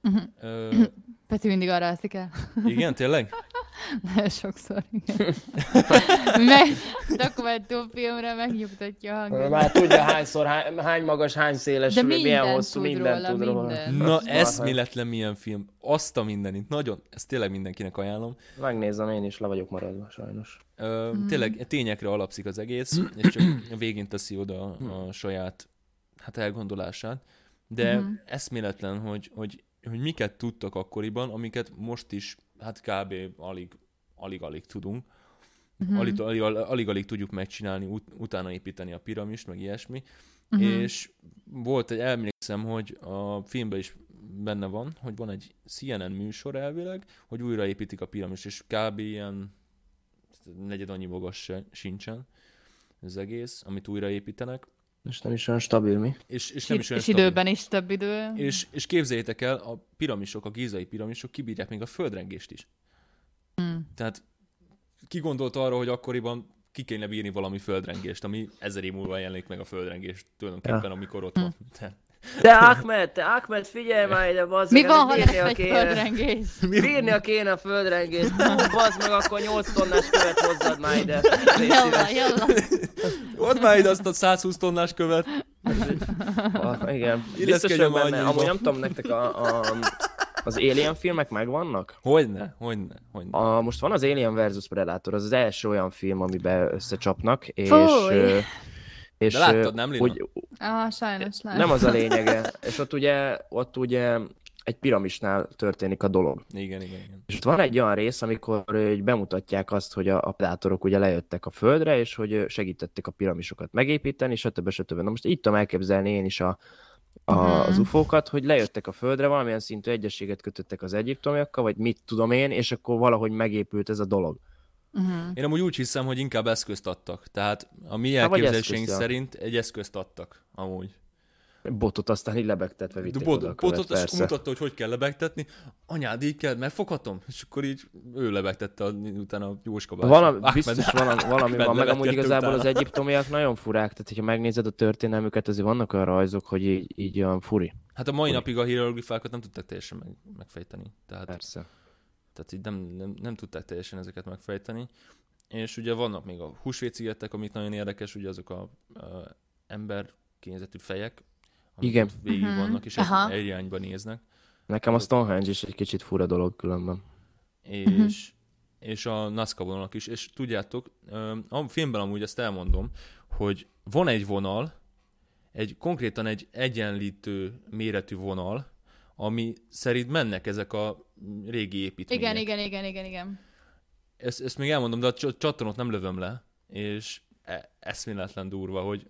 Mhm. Ö, Peti mindig arra alszik el. igen, tényleg? Nagyon sokszor, igen. Meg dokumentumfilmre megnyugtatja a hangot. Már tudja hányszor, hány, hány magas, hány széles, De milyen hosszú, tud mindent róla, tud róla. mindent. Na, eszméletlen milyen film. Azt a mindenit. Nagyon, ezt tényleg mindenkinek ajánlom. Megnézem, én is le vagyok maradva, sajnos. Ö, Mhm. Tényleg tényekre alapszik az egész, és csak a végén teszi oda a saját hát elgondolását. De Mhm. eszméletlen, hogy, hogy, hogy miket tudtak akkoriban, amiket most is hát kb. alig, alig-alig tudunk. Mhm. Alig, alig, alig, alig tudjuk megcsinálni, ut, utána építeni a piramist, meg ilyesmi. Mhm. És volt egy, emlékszem, hogy a filmben is benne van, hogy van egy CNN műsor elvileg, hogy újraépítik a piramist, és kb. ilyen negyed annyi magas se, sincsen az egész, amit újraépítenek, És nem is olyan stabil, mi? és, és És, nem is olyan és stabil. időben is több idő. És, és képzeljétek el, a piramisok, a gízai piramisok kibírják még a földrengést is. Hmm. Tehát ki gondolt arra, hogy akkoriban ki kéne bírni valami földrengést, ami ezer év múlva jelenik meg a földrengés tulajdonképpen, Ja. amikor ott van. Tehát, Te Ahmed, te Ahmed, figyelj már ide, bazd Mi meg, van, ha ezt lesz egy kéne. földrengés? Bírnia kéne a földrengést. Hú, bazd meg, akkor 8 tonnás követ hozzad már ide. Jalla, jalla. ott már ide azt a 120 tonnás követ. Ah, igen. Biztos már benne. Amúgy nem tudom, nektek a, a, az Alien filmek megvannak? Hogyne, hogyne, hogyne. A, most van az Alien versus Predator, az az első olyan film, amiben összecsapnak, és... Fúj! És De láttad, nem, Lina? Úgy, Ah, sajnos nem. nem az a lényege. És ott ugye, ott ugye egy piramisnál történik a dolog. Igen, igen, igen. És ott van egy olyan rész, amikor ö, így bemutatják azt, hogy a, a predátorok ugye lejöttek a földre, és hogy segítették a piramisokat megépíteni, stb. stb. Na most így tudom elképzelni én is a, a, Mhm. az ufókat, hogy lejöttek a földre, valamilyen szintű egyességet kötöttek az egyiptomiakkal, vagy mit tudom én, és akkor valahogy megépült ez a dolog. Uh-huh. Én amúgy úgy hiszem, hogy inkább eszközt adtak. Tehát a mi Há, vagy elképzeléseink szerint egy eszközt adtak amúgy. Botot aztán így lebegtetve vitték Bot, oda a követ, botot, és mutatta, hogy hogy kell lebegtetni. Anyád, így kell, megfoghatom? És akkor így ő lebegtette a, utána a Jóska bácsi. Valami, Ahmed- biztos valami, valami van, meg amúgy igazából utána. az egyiptomiak nagyon furák, tehát hogyha megnézed a történelmüket, azért vannak olyan rajzok, hogy így, így olyan furi. Hát a mai napig a hieroglifákat nem tudták teljesen meg, megfejteni. Tehát, Persze. Tehát így nem, nem, nem tudták teljesen ezeket megfejteni. És ugye vannak még a húsvétszigetek, amik nagyon érdekes, ugye azok a, a ember kényezetű fejek, amik Igen. végig Mhm. vannak, és Aha. egy, irányba néznek. Nekem a Stonehenge is egy kicsit fura dolog különben. és, és a Nazca vonalak is. És tudjátok, a filmben amúgy ezt elmondom, hogy van egy vonal, egy konkrétan egy egyenlítő méretű vonal, ami szerint mennek ezek a régi építmények. Igen, igen, igen, igen, igen. Ezt, ezt még elmondom, de a csa- csattanót nem lövöm le, és e- eszméletlen durva, hogy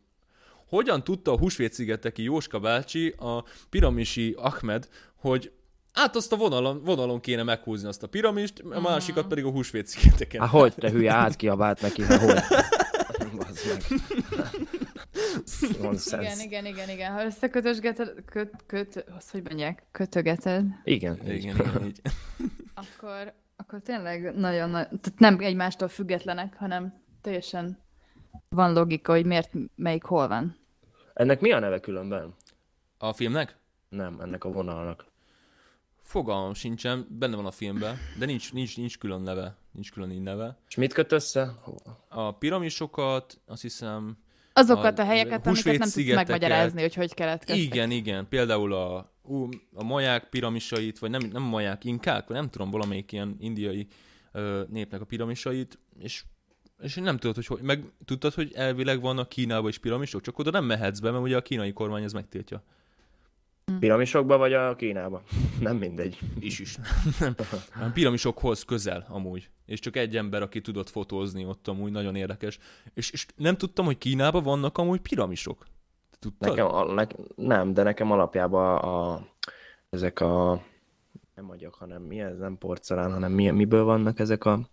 hogyan tudta a Húsvét-szigeteki Jóska bácsi, a piramisi Ahmed, hogy át azt a vonalon, vonalon kéne meghúzni azt a piramist, a másikat pedig a Húsvét-szigeteken. Há, hogy te hülye, átkiabált neki, hát hogy? Meg. Nonsense. Igen, igen, igen, igen. Ha összekötösgeted, köt, köt, azt hogy mondják, kötögeted, Igen. igen, így. igen, így. akkor, akkor tényleg nagyon nagy, tehát nem egymástól függetlenek, hanem teljesen van logika, hogy miért melyik hol van. Ennek mi a neve különben? A filmnek? Nem, ennek a vonalnak. Fogalmam sincsen, benne van a filmben, de nincs, nincs, nincs külön neve, nincs külön így neve. És mit köt össze? A piramisokat, azt hiszem, Azokat A a, helyeket, amiket nem tudsz megmagyarázni, hogy hogy keletkeztek. Igen, igen. Például a, ú, a maják piramisait, vagy nem, nem maják, inkák, vagy nem tudom, valamelyik ilyen indiai ö, népnek a piramisait, és, és nem tudod, hogy, hogy meg tudtad, hogy elvileg vannak Kínában is piramisok, csak oda nem mehetsz be, mert ugye a kínai kormány ez megtiltja. Piramisokba vagy a Kínába? Nem mindegy. Is is. nem. Piramisokhoz közel amúgy. És csak egy ember, aki tudott fotózni ott amúgy, nagyon érdekes. És, és nem tudtam, hogy Kínában vannak amúgy piramisok. Tudtad? Nekem, a, ne, nem, de nekem alapjában a, a, ezek a nem agyak, hanem mi ez, nem porcelán, hanem mi, miből vannak ezek a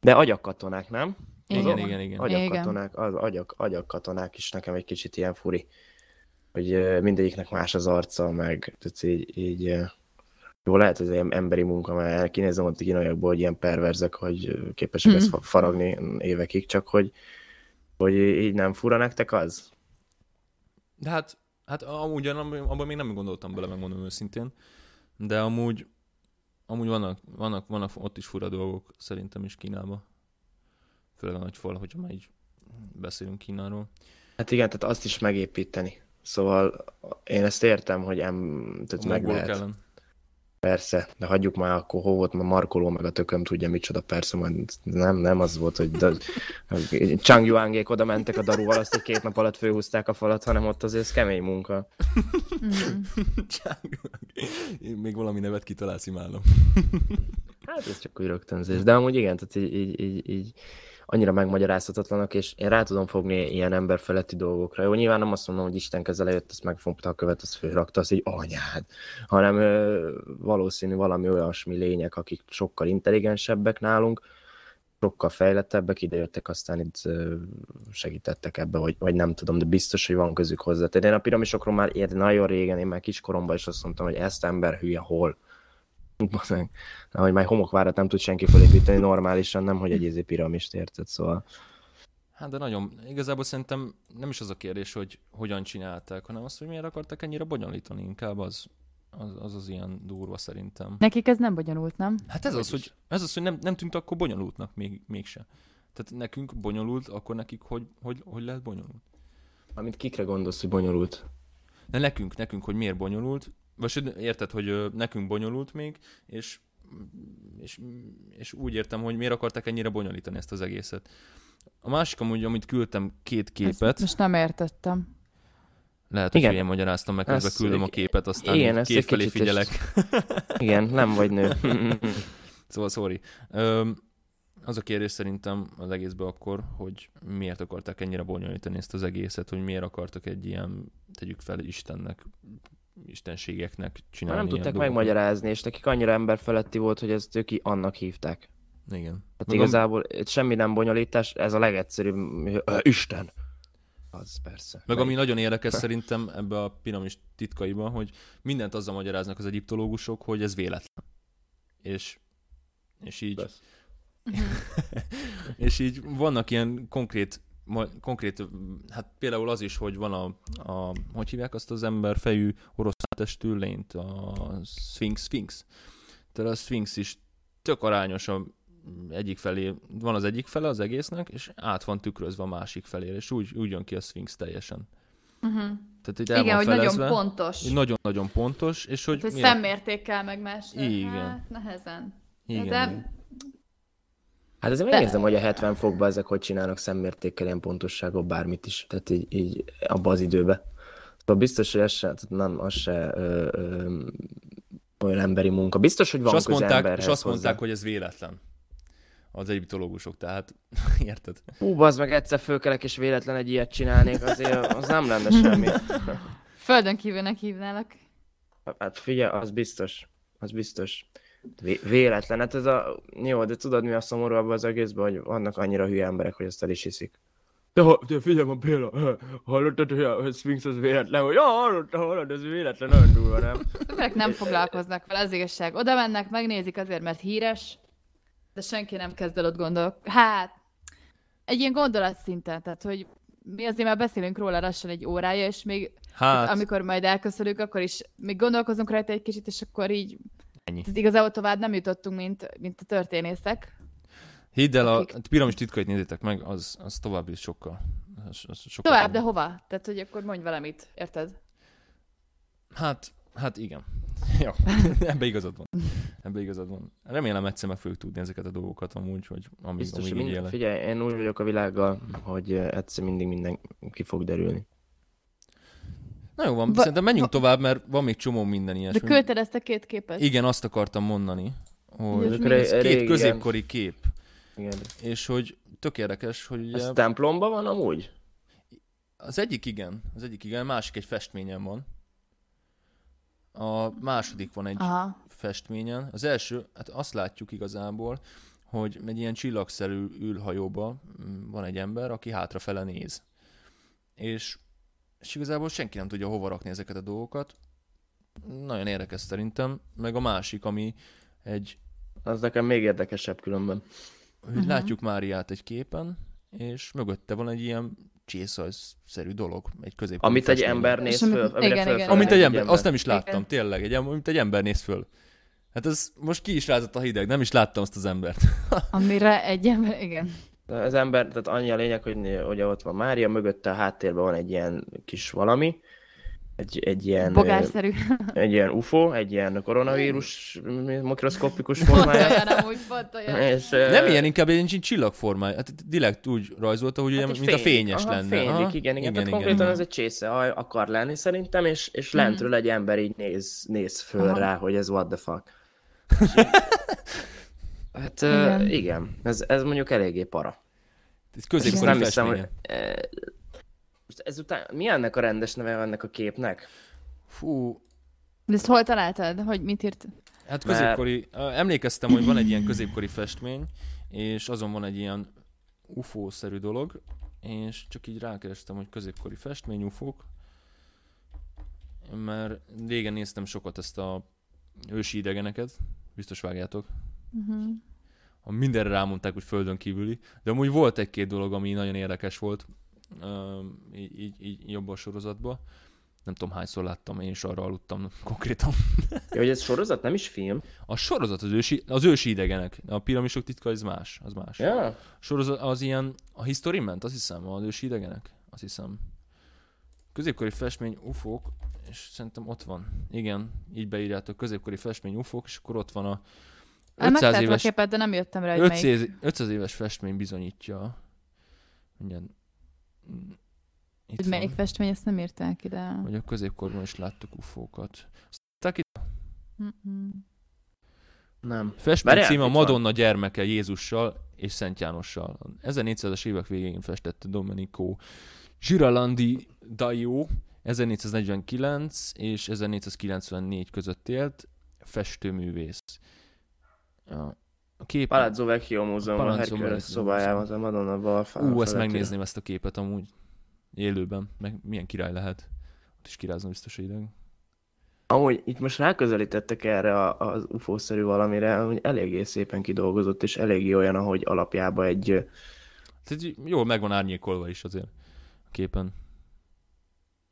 de agyakkatonák, nem? Igen, Azok? igen, igen. Agyakkatonák, az agyak, agyakkatonák is nekem egy kicsit ilyen furi. Hogy mindegyiknek más az arca, meg tehát így, így jó, lehet, hogy ez ilyen emberi munka, mert kinézem ott a kínaiakból, hogy ilyen perverzek, hogy képesek Mhm. ezt fa- faragni évekig, csak hogy, hogy így nem fura nektek az? De hát, hát amúgy abban abban még nem gondoltam bele, megmondom őszintén. De amúgy, amúgy vannak, vannak, vannak ott is fura dolgok szerintem is Kínában. Főleg a nagy fal, hogyha már így beszélünk Kínáról. Hát igen, tehát azt is megépíteni. Szóval én ezt értem, hogy em, tehát A meg lehet. ellen. Persze, de hagyjuk már akkor hovot, ma Markoló meg a tököm tudja micsoda, persze, majd nem, nem az volt, hogy de, Chang Yuangék oda mentek a daruval, azt, hogy két nap alatt főhúzták a falat, hanem ott azért ez kemény munka. Én még valami nevet kitalálsz, imádom. Hát ez csak úgy rögtönzés. De amúgy igen, tehát így, így, így, így annyira megmagyarázhatatlanak, és én rá tudom fogni ilyen emberfeletti dolgokra. Jó, nyilván nem azt mondom, hogy Isten kezele jött, azt megfogta a követ, azt fölrakta, azt így anyád, hanem ö, valószínű valami olyasmi lények, akik sokkal intelligensebbek nálunk, sokkal fejlettebbek, idejöttek, aztán itt segítettek ebbe, vagy, vagy nem tudom, de biztos, hogy van közük hozzá. Tehát én a piramisokról már ér, nagyon régen, én már kiskoromban is azt mondtam, hogy ezt ember hülye hol. Na, hogy már homokvárat nem tud senki felépíteni normálisan, nem, hogy egy izé piramist érted, szóval. Hát de nagyon, igazából szerintem nem is az a kérdés, hogy hogyan csinálták, hanem az, hogy miért akartak ennyire bonyolítani, inkább az az, az, az ilyen durva szerintem. Nekik ez nem bonyolult, nem? Hát ez az, hogy, ez az, hogy nem, nem tűnt akkor bonyolultnak még, mégse. Tehát nekünk bonyolult, akkor nekik hogy, hogy, hogy lehet bonyolult? Amit kikre gondolsz, hogy bonyolult? De nekünk, nekünk, hogy miért bonyolult, vagy érted, hogy nekünk bonyolult még, és, és, és úgy értem, hogy miért akarták ennyire bonyolítani ezt az egészet. A másik amúgy, amit küldtem két képet, Ezt most nem értettem. lehet, hogy Igen. én magyaráztam meg, közben küldöm a képet, aztán igen, igen, ezt egy két felé kicsit figyelek. Igen, nem vagy nő. Szóval sorry. Öm, az a kérdés szerintem az egészben akkor, hogy miért akarták ennyire bonyolítani ezt az egészet, hogy miért akartak egy ilyen, tegyük fel Istennek, istenségeknek Már csinálni nem tudták dolgokat. megmagyarázni, és nekik annyira emberfeletti volt, hogy ezt ők annak hívták. Igen. Tehát Meg a- igazából itt semmi nem bonyolítás, ez a legegyszerűbb. Isten! Az persze. Meg ami nagyon érdekes szerintem ebbe a piramis titkaiban, hogy mindent azzal magyaráznak az egyiptológusok, hogy ez véletlen. És, és így, és így vannak ilyen konkrét, konkrét, hát például az is, hogy van a, a hogy hívják azt az ember fejű orosz testű lényt, a Sphinx, Sphinx. Tehát a Sphinx is tök arányos a egyik felé, van az egyik fele az egésznek, és át van tükrözve a másik felére, és úgy, úgy jön ki a Sphinx teljesen. Uh-huh. Tehát így el Igen, van hogy felezve, nagyon pontos. nagyon-nagyon pontos, és hogy, Hát, hogy milyen- szemmértékkel meg más. Igen. Hát, nehezen. igen, De. Hát azért De- megnézem, hogy a 70 fokban ezek hogy csinálnak szemmértékkel ilyen pontossággal bármit is. Tehát így, így abba az időbe. Szóval biztos, hogy ez se, tehát nem, az se ö, ö, olyan emberi munka. Biztos, hogy És van azt, köze mondták, és azt hozzá. mondták, hogy ez véletlen. Az egyiptológusok, tehát érted? Hú, bazd meg egyszer fölkelek és véletlen egy ilyet csinálnék, azért az nem lenne semmi. Földön kívülnek hívnálak. Hát figyelj, az biztos. Az biztos. Vé- véletlen, hát ez a... Jó, de tudod mi a szomorú abban az egészben, hogy vannak annyira hülye emberek, hogy ezt el is hiszik. De, ha, de figyelj, ma Béla, hallottad, hogy a Sphinx az véletlen, hogy ja, hallottam, hallod, ez véletlen, nagyon durva, nem? Emberek nem foglalkoznak vele, az igazság. Oda mennek, megnézik azért, mert híres, de senki nem kezd el ott gondolok. Hát, egy ilyen gondolatszinten, tehát, hogy mi azért már beszélünk róla lassan egy órája, és még Hát, amikor majd elköszönünk, akkor is még gondolkozunk rajta egy kicsit, és akkor így ennyi. tehát igazából tovább nem jutottunk, mint, mint a történészek. Hidd el, a akik- piramis titkait nézzétek meg, az, az tovább is sokkal. Az, az sokkal Tovább, de hova? Tehát, hogy akkor mondj valamit, érted? Hát, hát igen. Jó, ebbe igazad van. Ebbe igazad van. Remélem egyszer meg fogjuk tudni ezeket a dolgokat amúgy, hogy amíg, Biztos, amíg mind... élek. figyelj, én úgy vagyok a világgal, hogy egyszer mindig minden ki fog derülni. Na jó van, Va- szerintem menjünk va- tovább, mert van még csomó minden De ilyesmi. küldted ezt a két képet? Igen, azt akartam mondani, hogy ez két régen- középkori kép, Igen. és hogy tök érdekes, hogy ugye Ez templomban van amúgy? az egyik igen, az egyik igen, a másik egy festményen van. A második van egy Aha. festményen. Az első, hát azt látjuk igazából, hogy egy ilyen csillagszerű ülhajóba mm, van egy ember, aki hátrafele néz. És, és igazából senki nem tudja hova rakni ezeket a dolgokat. Nagyon érdekes szerintem. Meg a másik, ami egy, Az nekem még érdekesebb különben. hogy Mhm. látjuk Máriát egy képen, és mögötte van egy ilyen csészajszerű dolog, egy középkori Amit egy ember néz föl, amire igen, fölfele igen, Amint egy ember, ember. azt nem is láttam, Igen. tényleg, egy, mint egy ember néz föl. Hát ez most ki is rázott a hideg, nem is láttam azt az embert. Amire egy ember, igen. Az ember, tehát annyi a lényeg, hogy ugye ott van Mária, mögötte a háttérben van egy ilyen kis valami, egy, egy ilyen, Bogárszerű. ö, egy ilyen UFO, egy ilyen koronavírus mikroszkopikus Pont formája. olyan amúgy, pont olyan. És, Nem ilyen, inkább egy ilyen csillagformája. Hát direkt úgy rajzolta, hogy hát egy mint a fényes aha, lenne. Fénylik, Aha, igen, igen, igen. Tehát konkrétan ez egy csésze akar lenni szerintem, és, és lentről egy ember így néz, néz föl Mhm. Aha. rá, hogy ez what the fuck. És hát igen, Igen. igen. Ez, ez mondjuk eléggé para. Ez középkori nem hiszem, hogy... eh, Most ezután, mi ennek a rendes neve ennek a képnek? Fú, De ezt hol találtad? Hogy mit írt? hát Mert- középkori... Emlékeztem, hogy van egy ilyen középkori festmény, és azon van egy ilyen UFO-szerű dolog, és csak így rákerestem, hogy középkori festmény, UFO-k, mert régen néztem sokat ezt a ősi idegeneket, biztos vágjátok. Uh-huh. a mindenre rámondták, hogy földön kívüli, de amúgy volt egy-két dolog, ami nagyon érdekes volt, öm, így, így, így jobb a sorozatban. Nem tudom hányszor láttam, én is arra aludtam konkrétan. Ja, hogy ez sorozat, nem is film? A sorozat az ősi, az ősi idegenek, a piramisok titka az más, az más. Ja. A sorozat az ilyen, a History ment, azt hiszem, az ősi idegenek, azt hiszem. Középkori festmény ufók, és szerintem ott van. Igen, így beírjátok, középkori festmény ufók, és akkor ott van a 500 Megtettem a éves képet, de nem jöttem rá, hogy melyik. 500, 500 éves festmény bizonyítja. Mindjárt. mm, Itt Hogy melyik van, festmény, ezt nem írták ide. hogy a középkorban is láttuk ufókat. Azt írták itt? Mm-mm. Nem. Festmény Várjál, címe Madonna gyermeke Jézussal és Szent Jánossal. 1400-as évek végén festette Domenico Giralandi Daio 1449 és 1494 között élt, festőművész. A kép... Palazzo Vecchio múzeumban, Palazzo Hercules Vecchio szobájában, az a Madonna bal. Ú, ezt megnézném ezt a képet amúgy élőben, meg milyen király lehet. Ott is kirázom biztos ideg. Amúgy itt most ráközelítettek erre a- az UFO-szerű valamire, hogy eléggé szépen kidolgozott, és eléggé olyan, ahogy alapjában egy... Tehát jól meg van árnyékolva is azért a képen.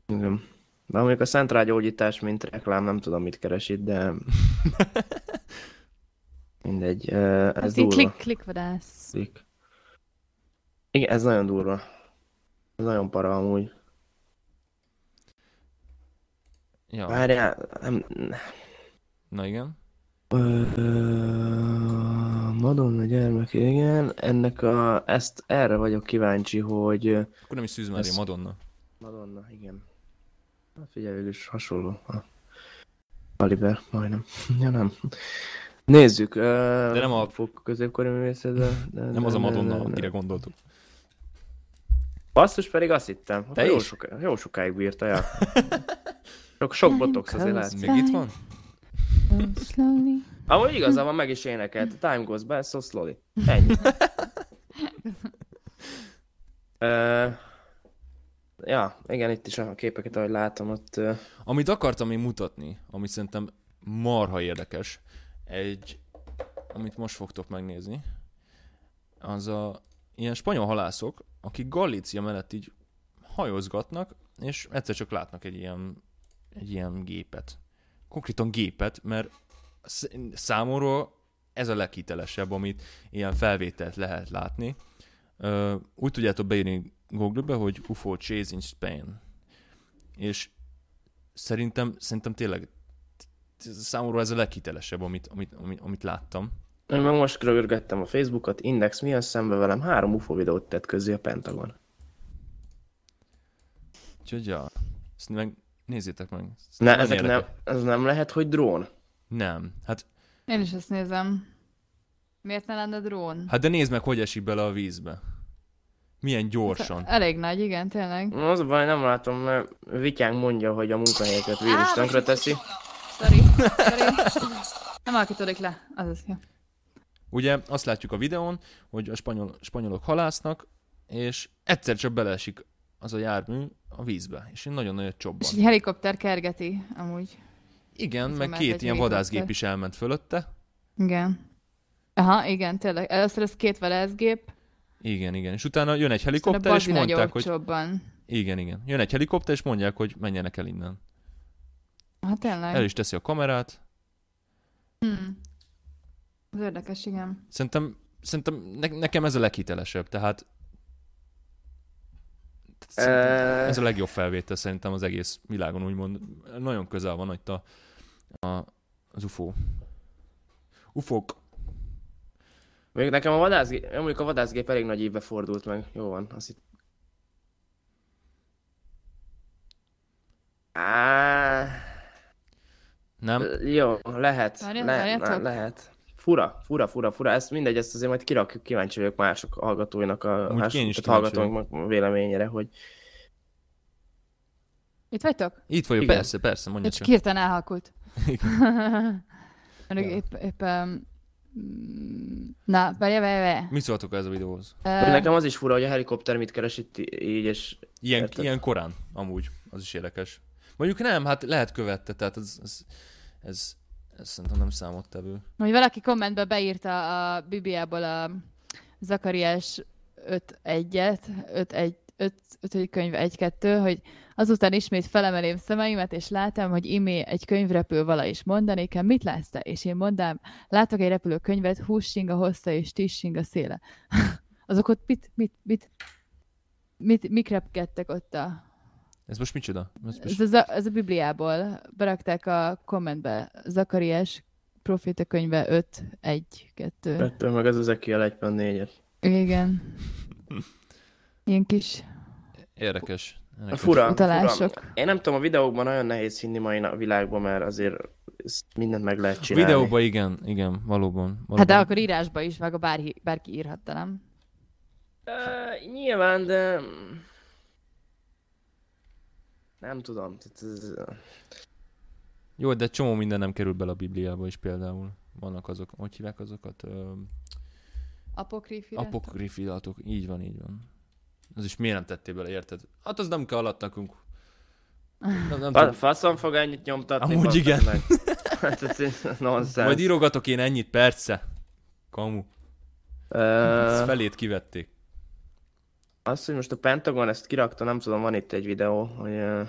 igen. De mondjuk a Szent Rágyógyítás, mint reklám, nem tudom, mit keres itt, de... Mindegy, ez így durva. klik, klikvadász. Klik. Igen, ez nagyon durva. Ez nagyon para amúgy. Ja, Várjál, nem... na igen. Madonna gyermek, igen. Ennek a... Ezt erre vagyok kíváncsi, hogy... Akkor nem is Szűz Mária, Ez- Madonna. Madonna, igen. Hát figyelj, végül is hasonló a kaliber, majdnem. ja, nem. Nézzük. Ö, De nem a- fog középkori művészet, de, de, Nem de, az a Madonna, de, de. akire gondoltuk. Basszus pedig azt hittem. Te jó, is? soká, jó sokáig bírta, ja. Sok, sok botox azért látszik. Még itt van? Amúgy igaza van, meg is énekelt. Time goes by so slowly. Ennyi. Ö, ja, igen, itt is a képeket, ahogy látom, ott... ö, Amit akartam én mutatni, ami szerintem marha érdekes, egy, amit most fogtok megnézni, az a ilyen spanyol halászok, akik Galícia mellett így hajózgatnak, és egyszer csak látnak egy ilyen, egy ilyen gépet. Konkrétan gépet, mert sz- számomra ez a leghitelesebb, amit ilyen felvételt lehet látni. Úgy tudjátok beírni Google-be, hogy UFO Chase in Spain. És szerintem, szerintem tényleg számomra ez a leghitelesebb, amit, amit, amit, amit láttam. Én meg most rögörgettem a Facebookot, Index milyen szembe velem, három UFO videót tett közé a Pentagon. Úgyhogy ja, ezt meg nézzétek meg. Ez Ne, ezek nem, ez nem lehet, hogy drón? Nem. Hát, Én is ezt nézem. Miért ne lenne drón? hát de nézd meg, hogy esik bele a vízbe. Milyen gyorsan. Elég nagy, igen, tényleg. Az a baj, nem látom, mert Vityánk mondja, hogy a munkahelyeket vírus tönkre teszi. Sorry, sorry. Nem alakítódik le. Az az, jó. Ugye azt látjuk a videón, hogy a spanyol, spanyolok halásznak, és egyszer csak beleesik az a jármű a vízbe, és nagyon nagy És csobban. egy helikopter kergeti, amúgy. Igen, Ez meg két ilyen vadászgép is elment fölötte. Igen. Aha, igen, tényleg. Először ez két vadászgép, Igen, igen. És utána jön egy helikopter, és mondták, hogy... olcsóbban. Igen, igen. Jön egy helikopter, és mondják, hogy menjenek el innen. Hát tényleg. El is teszi a kamerát. Hmm. Ez érdekes, igen. Szerintem, szerintem ne, nekem ez a leghitelesebb, tehát Eh, ez a legjobb felvétel szerintem az egész világon, úgymond. Nagyon közel van itt a, a, az UFO. UFOk. Még nekem a vadászgép, mondjuk a vadászgép elég nagy évbe fordult meg. Jó van, azt itt... Á, Nem? jó, lehet, Várjál, le, várjátok. le, lehet. Fura, fura, fura, fura. Ezt mindegy, ezt azért majd kirakjuk, kíváncsi vagyok mások hallgatóinak, a Úgy mások én is véleményére, hogy Itt vagytok? Itt vagyok, Igen. persze, persze, mondja Csak csak. hirtelen elhalkult. Ja. épp, épp, um, na, várja, várja, várja. Mit szóltok ez a videóhoz? Ö, nekem az is fura, hogy a helikopter mit keres itt így, és Ilyen, Érted. ilyen korán, amúgy, az is érdekes. Mondjuk nem, hát lehet követte, tehát ez, ez, ez, ez szerintem nem számottevő. Hogy valaki kommentbe beírta a Bibliából a Zakariás 5.1-et, 5.1, 5, 5. könyv 1-2, hogy azután ismét felemelém szemeimet, és látom, hogy imé egy könyv repül vala, és mondani kell, mit látsz te? És én mondám, látok egy repülő könyvet, hússing a hossza, és tissing a széle. Azok ott mit, mit, mit, mit, mik repkedtek ott a... Ez most micsoda? Ez most... Ez, ez, a, ez a Bibliából. Berakták a kommentbe. Zakariás proféta könyve 5, 1, 2. ettől meg az Ezekiel 1.4-et. Igen. Ilyen kis Érdekes. érdekes. Fura, utalások. fura. Én nem tudom, a videókban nagyon nehéz hinni mai na- világban, mert azért mindent meg lehet csinálni. Videóban igen, igen, valóban. valóban. Hát de akkor írásba is, meg a bárki, bárki írhatta, nem? Uh, nyilván, de... Nem tudom. Ez... Jó, de csomó minden nem kerül bele a Bibliába is például. vannak azok, hogy hívják azokat? Ö, Apokrif iratok? apokrif iratok. Így van, így van. Az is miért nem tettél bele, érted? Hát az nem kell alatt nekünk. Nem, nem tudom. Faszom fog ennyit nyomtatni. Amúgy igen. Meg. Hát. Majd írogatok én ennyit, perce. Kamu. Ezt Ö, felét kivették. Azt, hogy most a Pentagon ezt kirakta, nem tudom, van itt egy videó, hogy ö,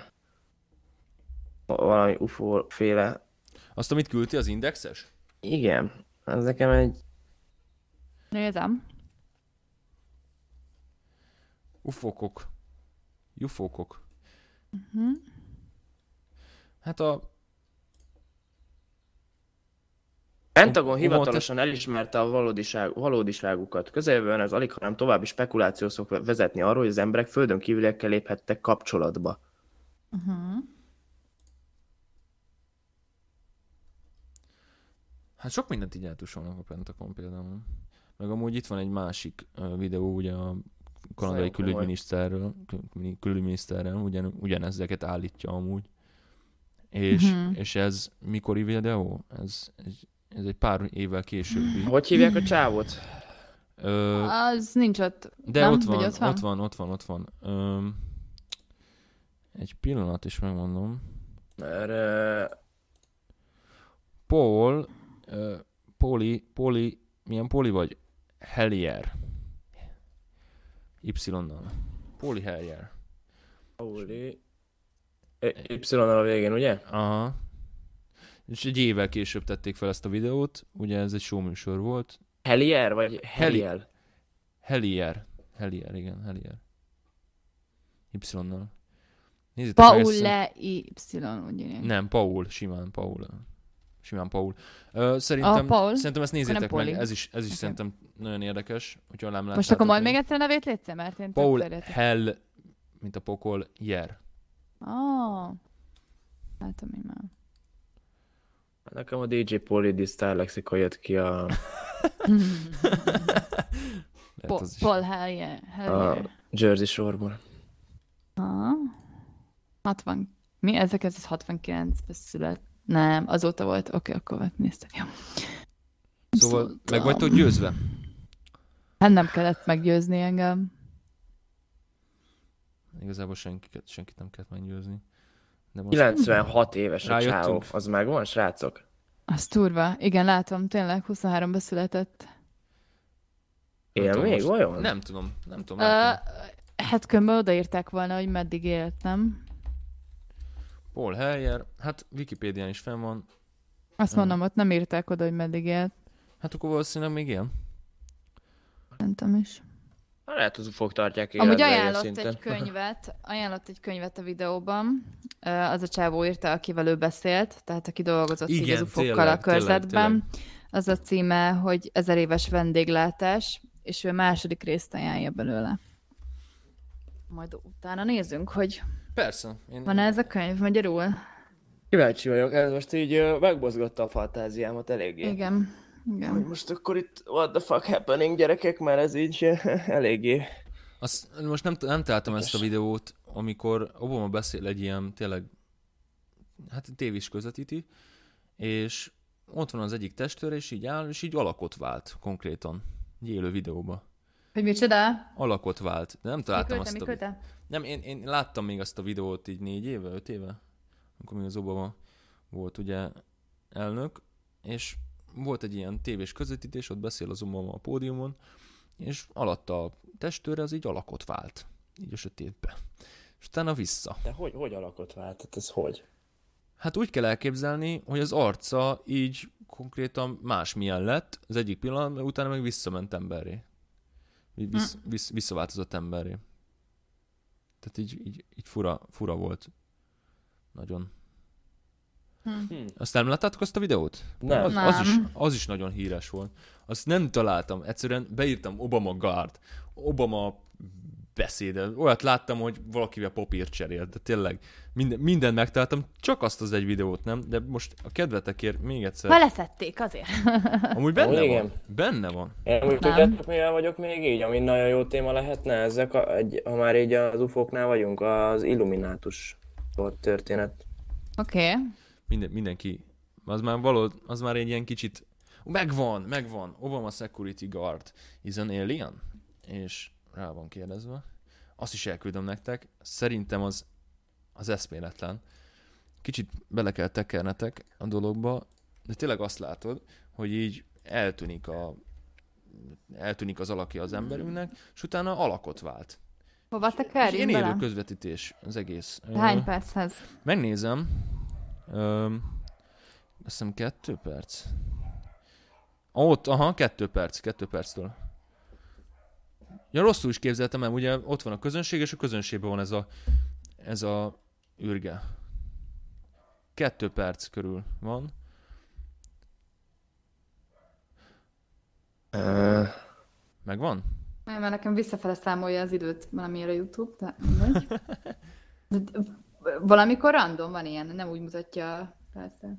valami UFO féle. Azt, amit küldti az indexes? Igen, ez nekem egy Nézem. Ufokok. Ufokok. Uh-huh. Hát a... Pentagon hivatalosan elismerte a valódiság, valódiságukat. Közelben ez alig, hanem további spekuláció szok vezetni arról, hogy az emberek földön kívüliekkel léphettek kapcsolatba. Uh-huh. Hát sok mindent így eltusolnak a Pentagon például. Meg amúgy itt van egy másik videó, ugye a kanadai külügyminiszterről, kül- külügyminiszterrel, ugyan, ugyanezeket állítja amúgy. És, Mhm. és ez mikori videó? Ez, ez, ez egy pár évvel későbbi. Hogy hívják a csávot? Ö, Az nincs ott. de nem? ott Vagy van, ott van? ott van, ott van, ott van. Ö, egy pillanat is megmondom. Mert, ö, Paul, uh, Poli, Poli, milyen Poli vagy? Hellier. Y-nal. Poli Hellier. Pauli... Y-nal a végén, ugye? Aha. És egy évvel később tették fel ezt a videót, ugye ez egy showműsor volt. Hellier, vagy Heliel? Hellier. Hellier, igen, Hellier. Y-nal. Nézzétek a- Paule Y, úgy írják. Nem, Paul, simán Paul. Simán Paul. Ö, szerintem, A Paul? szerintem ezt nézzétek meg, ez is, ez is Oké. szerintem nagyon érdekes, hogyha nem Most akkor majd még egyszer a nevét létsz, mert én Paul. Hell, mint a pokol, Jer. Oh. Látom én már. Nekem a DJ D. Star Lexika jött ki a, Lehet Po- az is. Paul Hellier. a Hellier. Jersey sorból. Aha. 60. Mi? Ezek ez 69-ben szület. Nem, azóta volt. Oké, akkor volt, néztem. Jó. Szóval Szóltam. meg vagytok győzve? Hát nem kellett meggyőzni engem. Igazából senkiket, senkit nem kellett meggyőzni. De most 96 éves a csávó. Az megvan, srácok? Az turva. Igen, látom, tényleg 23-ban született. nem Él még, most-? Nem tudom, nem tudom. Uh, hát kömbben odaírták volna, hogy meddig élt, nem? Paul Hellier, hát Wikipédián is fenn van. Azt Hmm. mondom, ott nem írták oda, hogy meddig élt. Hát akkor valószínűleg még él. Szerintem is. Lehet, az ufók tartják Amúgy életbe ilyen ajánlott szinten. egy könyvet, ajánlott egy könyvet a videóban. Az a csávó írta, akivel ő beszélt, tehát aki dolgozott így Igen, az ufokkal tényleg, a körzetben. tényleg, Az a címe, hogy ezer éves vendéglátás, és ő második részt ajánlja belőle. Majd utána nézzünk, hogy Persze. Én, van ez a könyv magyarul? Kíváncsi vagyok, ez most így megmozgatta a fantáziámat eléggé. Igen. Hogy Igen. most akkor itt what the fuck happening gyerekek, mert ez így eléggé. Azt, most nem, nem találtam ezt a videót, amikor Obama beszél egy ilyen tényleg, hát tévés közvetíti, és ott van az egyik testőr, és így áll, és így alakot vált konkrétan. Egy élő videóba. Hogy micsoda? Alakot vált. De nem találtam Miküldte, azt a... miküldte? Nem, én, én láttam még azt a videót így négy éve, öt éve, amikor még az Obama volt ugye elnök, és volt egy ilyen tévés közvetítés, ott beszél az a pódiumon, és alatta a testőre az így alakot vált, így a sötétbe. És utána vissza. De hogy, hogy alakot váltott, ez hogy? Hát úgy kell elképzelni, hogy az arca így konkrétan másmilyen lett, az egyik pillanatban, utána meg visszament emberré. Vissz, vissz, visszaváltozott emberré. Tehát így, így, így fura, fura volt. Nagyon. Hm. Azt nem láttátok azt a videót? Nem. Az, az, is, az is nagyon híres volt. Azt nem találtam. Egyszerűen beírtam Obama Guard. Obama beszéde. Olyat láttam, hogy valakivel papírt cserélt, de tényleg minden, mindent megtaláltam, csak azt az egy videót nem, de most a kedvetekért még egyszer. Beleszedték azért. Amúgy benne Ó, igen. van. Benne van. Én úgy tudjátok, mivel vagyok még így, ami nagyon jó téma lehetne, ezek, a, egy, ha már így az ufóknál vagyunk, az Illuminátus volt történet. Oké. Okay. Minden, mindenki. Az már való, az már egy ilyen kicsit Megvan, megvan. Obama Security Guard is an alien. És rá van kérdezve. Azt is elküldöm nektek. Szerintem az, az eszméletlen. Kicsit bele kell tekernetek a dologba, de tényleg azt látod, hogy így eltűnik a eltűnik az alakja az emberünknek, és utána alakot vált. Hova tekerjünk én élő közvetítés az egész. Hány perchez? Megnézem. Öm, azt hiszem kettő perc. Ott, aha, kettő perc, kettő perctől. Ja, rosszul is képzeltem el, ugye ott van a közönség, és a közönségben van ez a, ez a űrge. Kettő perc körül van. Megvan? Nem, mert nekem visszafele számolja az időt valamiért a YouTube, de mindegy. Valamikor random van ilyen, nem úgy mutatja persze.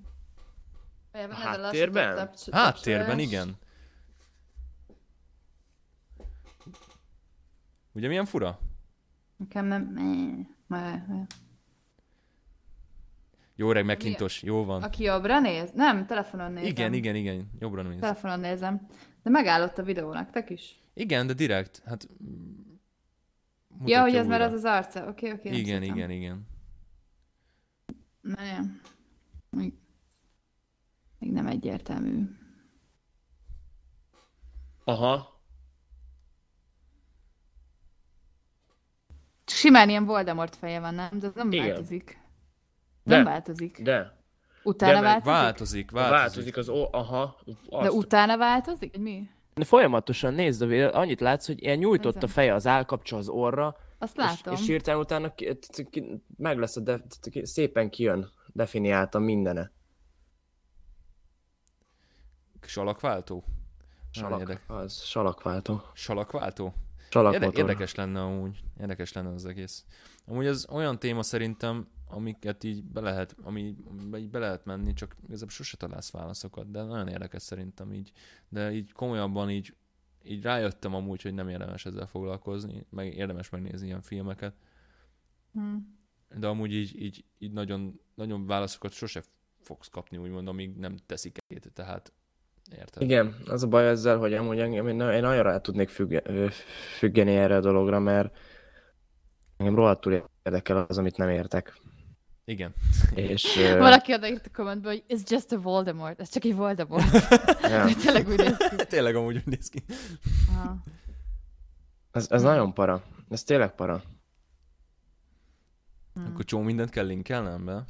A Háttérben? taps- Háttérben, igen. Ugye milyen fura? Nekem nem... Jó reg, megintos, jó van. Aki jobbra néz? Nem, telefonon nézem. Igen, igen, igen, jobbra néz. Telefonon nézem. De megállott a videó nektek is? Igen, de direkt, hát... ja, hogy ez már az az arca. Oké, oké. nem Igen, szóltam. igen, igen. Nem. Még, még nem egyértelmű. aha. Simán ilyen Voldemort feje van, nem? De ez nem Igen. változik. De. Nem változik. De. Utána de változik? Változik, változik. Változik az... Ó, aha. De Azt. utána változik? Mi? De folyamatosan nézd a videót, annyit látsz, hogy ilyen nyújtott a feje az állkapcsa az orra, Azt és, látom. és hirtelen utána ki, ki, meg lesz a de, ki- szépen kijön definiáltan mindene. Salakváltó? Salak, az salakváltó. Salakváltó? Salakmotor. Érde- érdekes lenne amúgy. Érdekes lenne az egész. Amúgy ez olyan téma szerintem, amiket így be lehet, ami így be lehet menni, csak igazából sose találsz válaszokat, de nagyon érdekes szerintem így. De így komolyabban így, így rájöttem amúgy, hogy nem érdemes ezzel foglalkozni, meg érdemes megnézni ilyen filmeket. Hm. De amúgy így, így, így nagyon, nagyon válaszokat sose fogsz kapni, úgymond, amíg nem teszik egyet, tehát érted? Igen, az a baj ezzel, hogy amúgy engem, én én nagyon rá tudnék függe, függeni erre a dologra, mert engem rohadtul érdekel az, amit nem értek. Igen. És Valaki odaírt a kommentbe, hogy it's just a Voldemort. Ez csak egy Voldemort. Tényleg úgy néz ki. Tényleg amúgy úgy néz ki. Aha. ez, ez nagyon para. Ez tényleg para. Akkor csó mindent kell linkelnem be?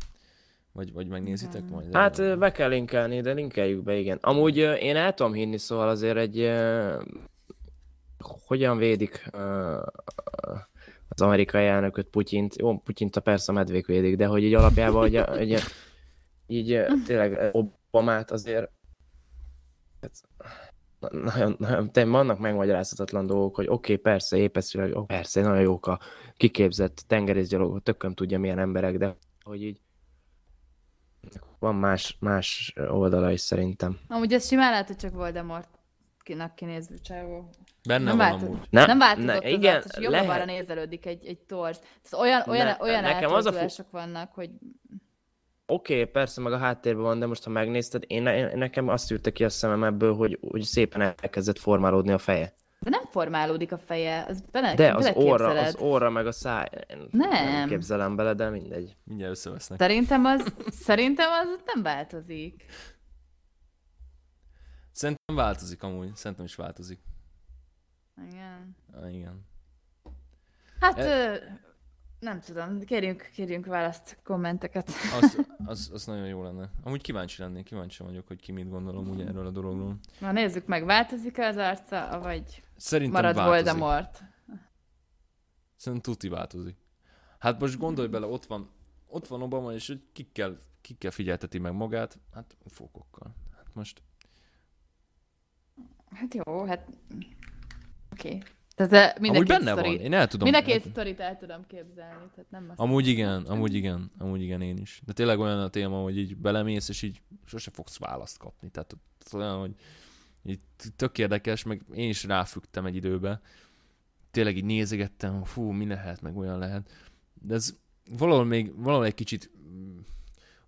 Vagy, vagy megnézitek Igen. majd? Hát ö, be kell linkelni, de linkeljük be, igen. Amúgy én el tudom hinni, szóval azért egy... ö, Hogyan védik ö, az amerikai elnököt, Putyint? Jó, Putyint a persze a medvék védik, de hogy így alapjában, hogy egy, így tényleg Obamát azért hát, na- nagyon, nagyon, tényleg vannak megmagyarázhatatlan dolgok, hogy oké, okay, persze, épeszűleg, ó, persze, nagyon jók a kiképzett tengerészgyalogok, tököm tudja milyen emberek, de hogy így van más, más oldala is szerintem. Amúgy ez simán lehet, hogy csak Voldemort kinek kinéző csávó. Benne Nem van változott. amúgy. Ne, nem változott ne, az igen, és jobbra-balra lehet. nézelődik egy, egy torz. Tehát olyan, olyan, Ne, olyan nekem az a fu- vannak, hogy Oké, okay, persze, meg a háttérben van, de most ha megnézted, én, én nekem azt űrte ki a szemem ebből, hogy, hogy szépen elkezdett formálódni a feje. de nem formálódik a feje, az bele, De az orra, beleképzeled. az orra, meg a száj, Nem. nem képzelem bele, de mindegy. Mindjárt összevesznek. Szerintem az, szerintem az nem változik. Szerintem változik amúgy. Szerintem is változik. Igen. Igen. Hát, E- ö, nem tudom, kérjünk, kérjünk választ, kommenteket. Az, az, az nagyon jó lenne. Amúgy kíváncsi lennék, kíváncsi vagyok, hogy ki mit gondol amúgy erről a dologról. Na nézzük meg, változik-e az arca, vagy Szerintem marad változik. Voldemort? Szerintem tuti változik. Hát most gondolj bele, ott van, ott van Obama, és hogy kikkel, kikkel figyelteti meg magát? Hát fókokkal. Hát most Hát jó, hát oké. Okay. Tehát mind amúgy benne sztori, van, én el tudom. mind a két el- sztorit el tudom képzelni, tehát nem azt Amúgy igen, amúgy igen, amúgy igen én is. De tényleg olyan a téma, hogy így belemész, és így sose fogsz választ kapni. Tehát olyan, hogy így tök érdekes, meg én is ráfügtem egy időbe. Tényleg így nézegettem, fú, mi lehet, meg olyan lehet. De ez valahol még, valahol egy kicsit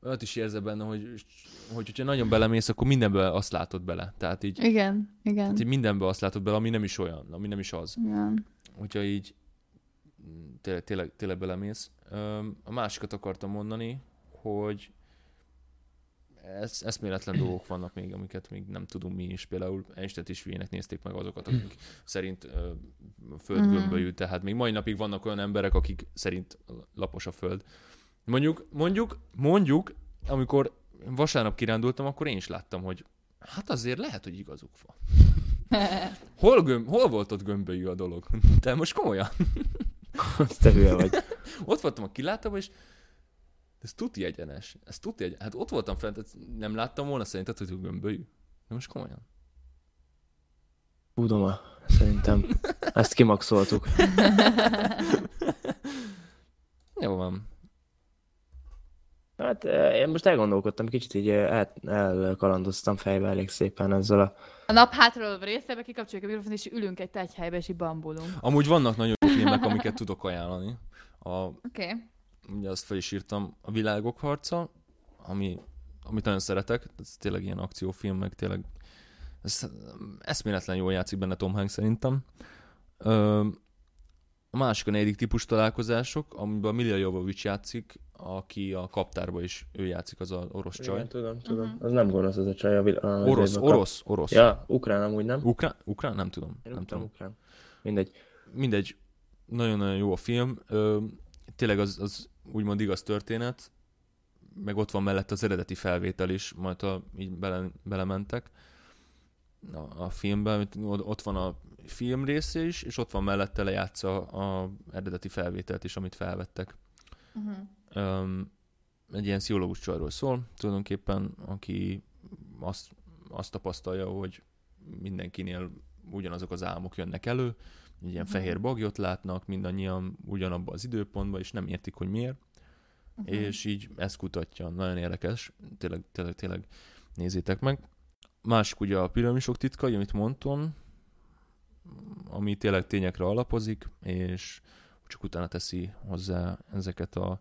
olyat is érzel benne, hogy, hogy hogyha nagyon belemész, akkor mindenbe azt látod bele. Tehát így, Igen, igen. tehát így mindenbe azt látod bele, ami nem is olyan, ami nem is az. igen. Hogyha így mm, tényleg, tényleg, tényleg belemész. A másikat akartam mondani, hogy ez, eszméletlen dolgok vannak még, amiket még nem tudunk mi is. Például Einstein is hülyének nézték meg azokat, akik szerint ö, a föld Mhm. Tehát még mai napig vannak olyan emberek, akik szerint lapos a föld. Mondjuk, mondjuk, mondjuk, amikor vasárnap kirándultam, akkor én is láttam, hogy hát azért lehet, hogy igazuk van. Hol, gömb, hol volt ott gömbölyű a dolog? Te most komolyan? Te hülye vagy. Ott voltam a kilátóban, és ez tuti egyenes. Ez tuti egyenes. Hát ott voltam fent, nem láttam volna szerinted, hogy gömbölyű. De most komolyan. Tudom, szerintem. Ezt kimaxoltuk. Jó van. Hát én most elgondolkodtam, kicsit így el, elkalandoztam fejbe elég szépen ezzel a... A nap hátról részébe kikapcsoljuk a mikrofont, és ülünk egy tegyhelybe, és így bambulunk. Amúgy vannak nagyon jó filmek, amiket tudok ajánlani. A, Oké. Okay. ugye azt fel is írtam, a Világok harca, ami, amit nagyon szeretek, ez tényleg ilyen akciófilm, meg tényleg ez eszméletlen jól játszik benne Tom Hanks szerintem. Ö, a másik a negyedik típus találkozások, amiben Milja Jovovics játszik, aki a kaptárba is ő játszik, az a orosz csaj. Igen, tudom, tudom. Az nem gonosz az a csaj. A, vil- a Orosz, a kap- orosz, orosz. Ja, ukrán amúgy nem. Ukrán? Ukrán? Nem tudom. Én Nem tudom, ukrán. Mindegy. Mindegy, nagyon-nagyon jó a film. Ö, tényleg az, az úgymond igaz történet, meg ott van mellett az eredeti felvétel is, majd a, így bele, belementek a, a filmben, ott ott van a film része is, és ott van mellette lejátsza a eredeti felvételt is, amit felvettek. Uh-huh. Öm, egy ilyen pszichológus csajról szól, tulajdonképpen, aki azt, azt tapasztalja, hogy mindenkinél ugyanazok az álmok jönnek elő, egy ilyen Mhm. fehér bagyot látnak, mindannyian ugyanabban az időpontban, és nem értik, hogy miért, Uh-huh. és így ezt kutatja. Nagyon érdekes, tényleg, tényleg, tényleg nézzétek meg. Másik ugye a piramisok titkai, amit mondtam, ami tényleg tényekre alapozik, és csak utána teszi hozzá ezeket a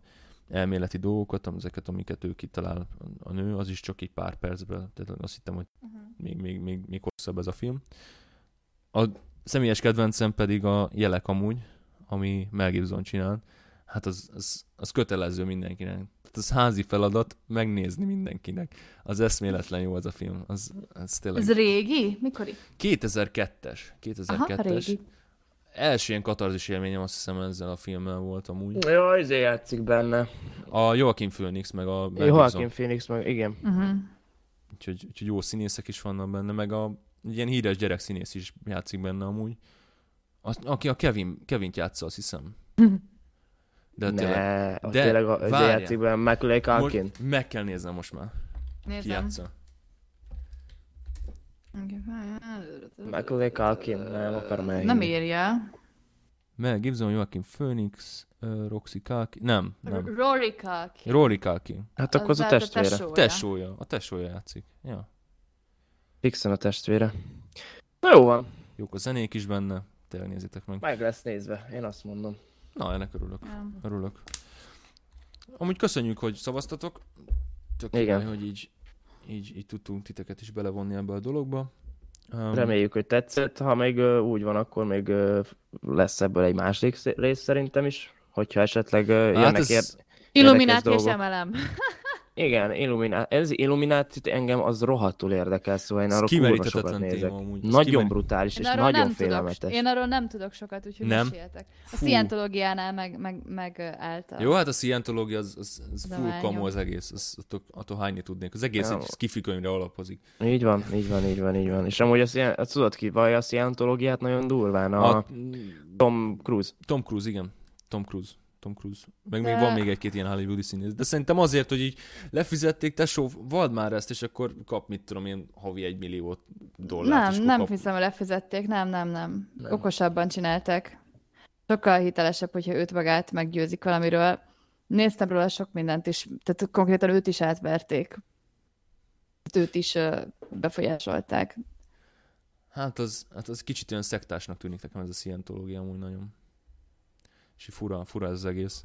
elméleti dolgokat, ezeket, amiket ő kitalál a nő, az is csak egy pár percben, tehát azt hittem, hogy Uh-huh. még, még, még, még hosszabb ez a film. A személyes kedvencem pedig a Jelek amúgy, ami Mel Gibson csinál. Hát az, az, az kötelező mindenkinek. Tehát az házi feladat megnézni mindenkinek. Az eszméletlen jó az a film. Az, az tényleg. Ez régi? Mikori? 2002-es. 2002-es. Aha, régi. Első ilyen katarzis élményem azt hiszem ezzel a filmmel volt amúgy. Jó, izé játszik benne. A Joaquin Phoenix meg a Mel Joaquin Gibson. Phoenix meg, igen. Uh-huh. Úgyhogy, úgyhogy jó színészek is vannak benne, meg a egy ilyen híres gyerek színész is játszik benne amúgy. Az, aki a Kevin, Kevint játsza, azt hiszem. De tényleg, ne, de, de tényleg a, játszik benne Macaulay Culkin. most meg kell néznem most már. Ki Nézem. játsza. Macaulay Culkin, nem akarom elhinni. Nem írja. Mel Gibson, Joaquin Phoenix, uh, Roxy Culkin, nem, nem. Rory Culkin. Rory Culkin. Hát akkor az a lehet testvére. tesója. Tesója, a tesója játszik. Ja. Fixen a testvére. Na jó van, Jók a zenék is benne, tényleg nézzétek meg. meg lesz nézve, én azt mondom. Na, ennek örülök. Örülök. Amúgy köszönjük, hogy szavaztatok. Tök Igen. király, hogy így, így, így tudtunk titeket is belevonni ebbe a dologba. Um, Reméljük, hogy tetszett. Ha még ö, úgy van, akkor még ö, lesz ebből egy másik sz- rész szerintem is. Hogyha esetleg jönnek Hát ez, ér... Illuminati és dolgok. Igen, Illuminati. Ez Illuminati engem az rohadtul érdekel, szóval én arra kurva sokat nézek. téma amúgy. Nagyon kimer- brutális Én és arról nagyon nem tudok, félelmetes. én arról nem tudok sokat, úgyhogy Nem? meséltek. A szientológiánál meg, meg, meg ö, által. Jó, hát a scientológia az, az, az De full kamu az egész, az, attól, attól hányni tudnék. Az egész Ja. egy skifi könyvre alapozik. Így van, így van, így van, így van. És amúgy ilyen, azt tudod ki, vallja a szientológiát nagyon durván, a, A, a Tom Cruise. Tom Cruise, igen. Tom Cruise. Tom Cruise. Meg még De- van még egy-két ilyen hollywoodi színész. De szerintem azért, hogy így lefizették, tesó, vald már ezt, és akkor kap, mit tudom én, havi egy millió dollárt. Nem, nem kap... hiszem, hogy lefizették, nem, nem, nem, Nem. Okosabban csinálták. Sokkal hitelesebb, hogyha őt magát meggyőzik valamiről. Néztem róla sok mindent is, tehát konkrétan őt is átverték. Őt is befolyásolták. Hát az, hát az kicsit olyan szektásnak tűnik nekem ez a szientológia amúgy nagyon. És fura, fura ez az egész.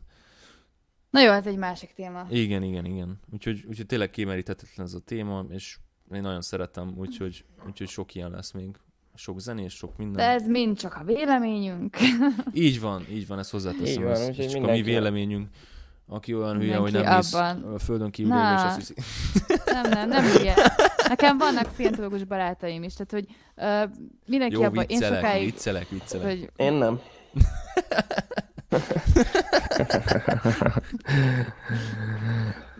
Na jó, ez egy másik téma. Igen, igen, igen. Úgyhogy, úgyhogy tényleg kimeríthetetlen ez a téma, és én nagyon szeretem, úgyhogy, úgyhogy sok ilyen lesz még. Sok zenés, sok minden. De ez mind csak a véleményünk. Így van, így van, ezt hozzáteszem. Így van, ez, ez csak a mi véleményünk. Aki olyan hülye, hogy nem hisz abban. a földön kívül és azt hiszi. Nem, nem, nem ilyen. Nekem vannak szientológus barátaim is, tehát hogy uh, mindenki Jó, abban, én viccelek, sokáig, viccelek, viccelek. hogy Én nem.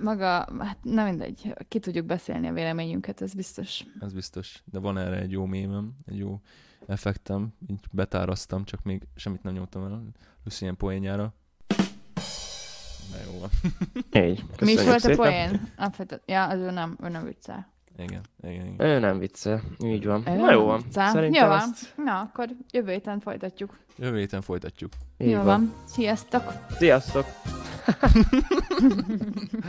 maga, hát nem mindegy, ki tudjuk beszélni a véleményünket, ez biztos. Ez biztos. De van erre egy jó mémem, egy jó effektem, így betáraztam, csak még semmit nem nyomtam el Lucien poénjára. De jó van. Így. Mi is volt a szépen. poén? Alapvetően- Ja, az ő nem, ő nem viccel. Igen, igen, igen. Ő nem viccel. Így van. Ő Na jó van. Szerintem Jó van. azt... Na, akkor jövő héten folytatjuk. Jövő héten folytatjuk. Így Jó van. Sziasztok! Sziasztok!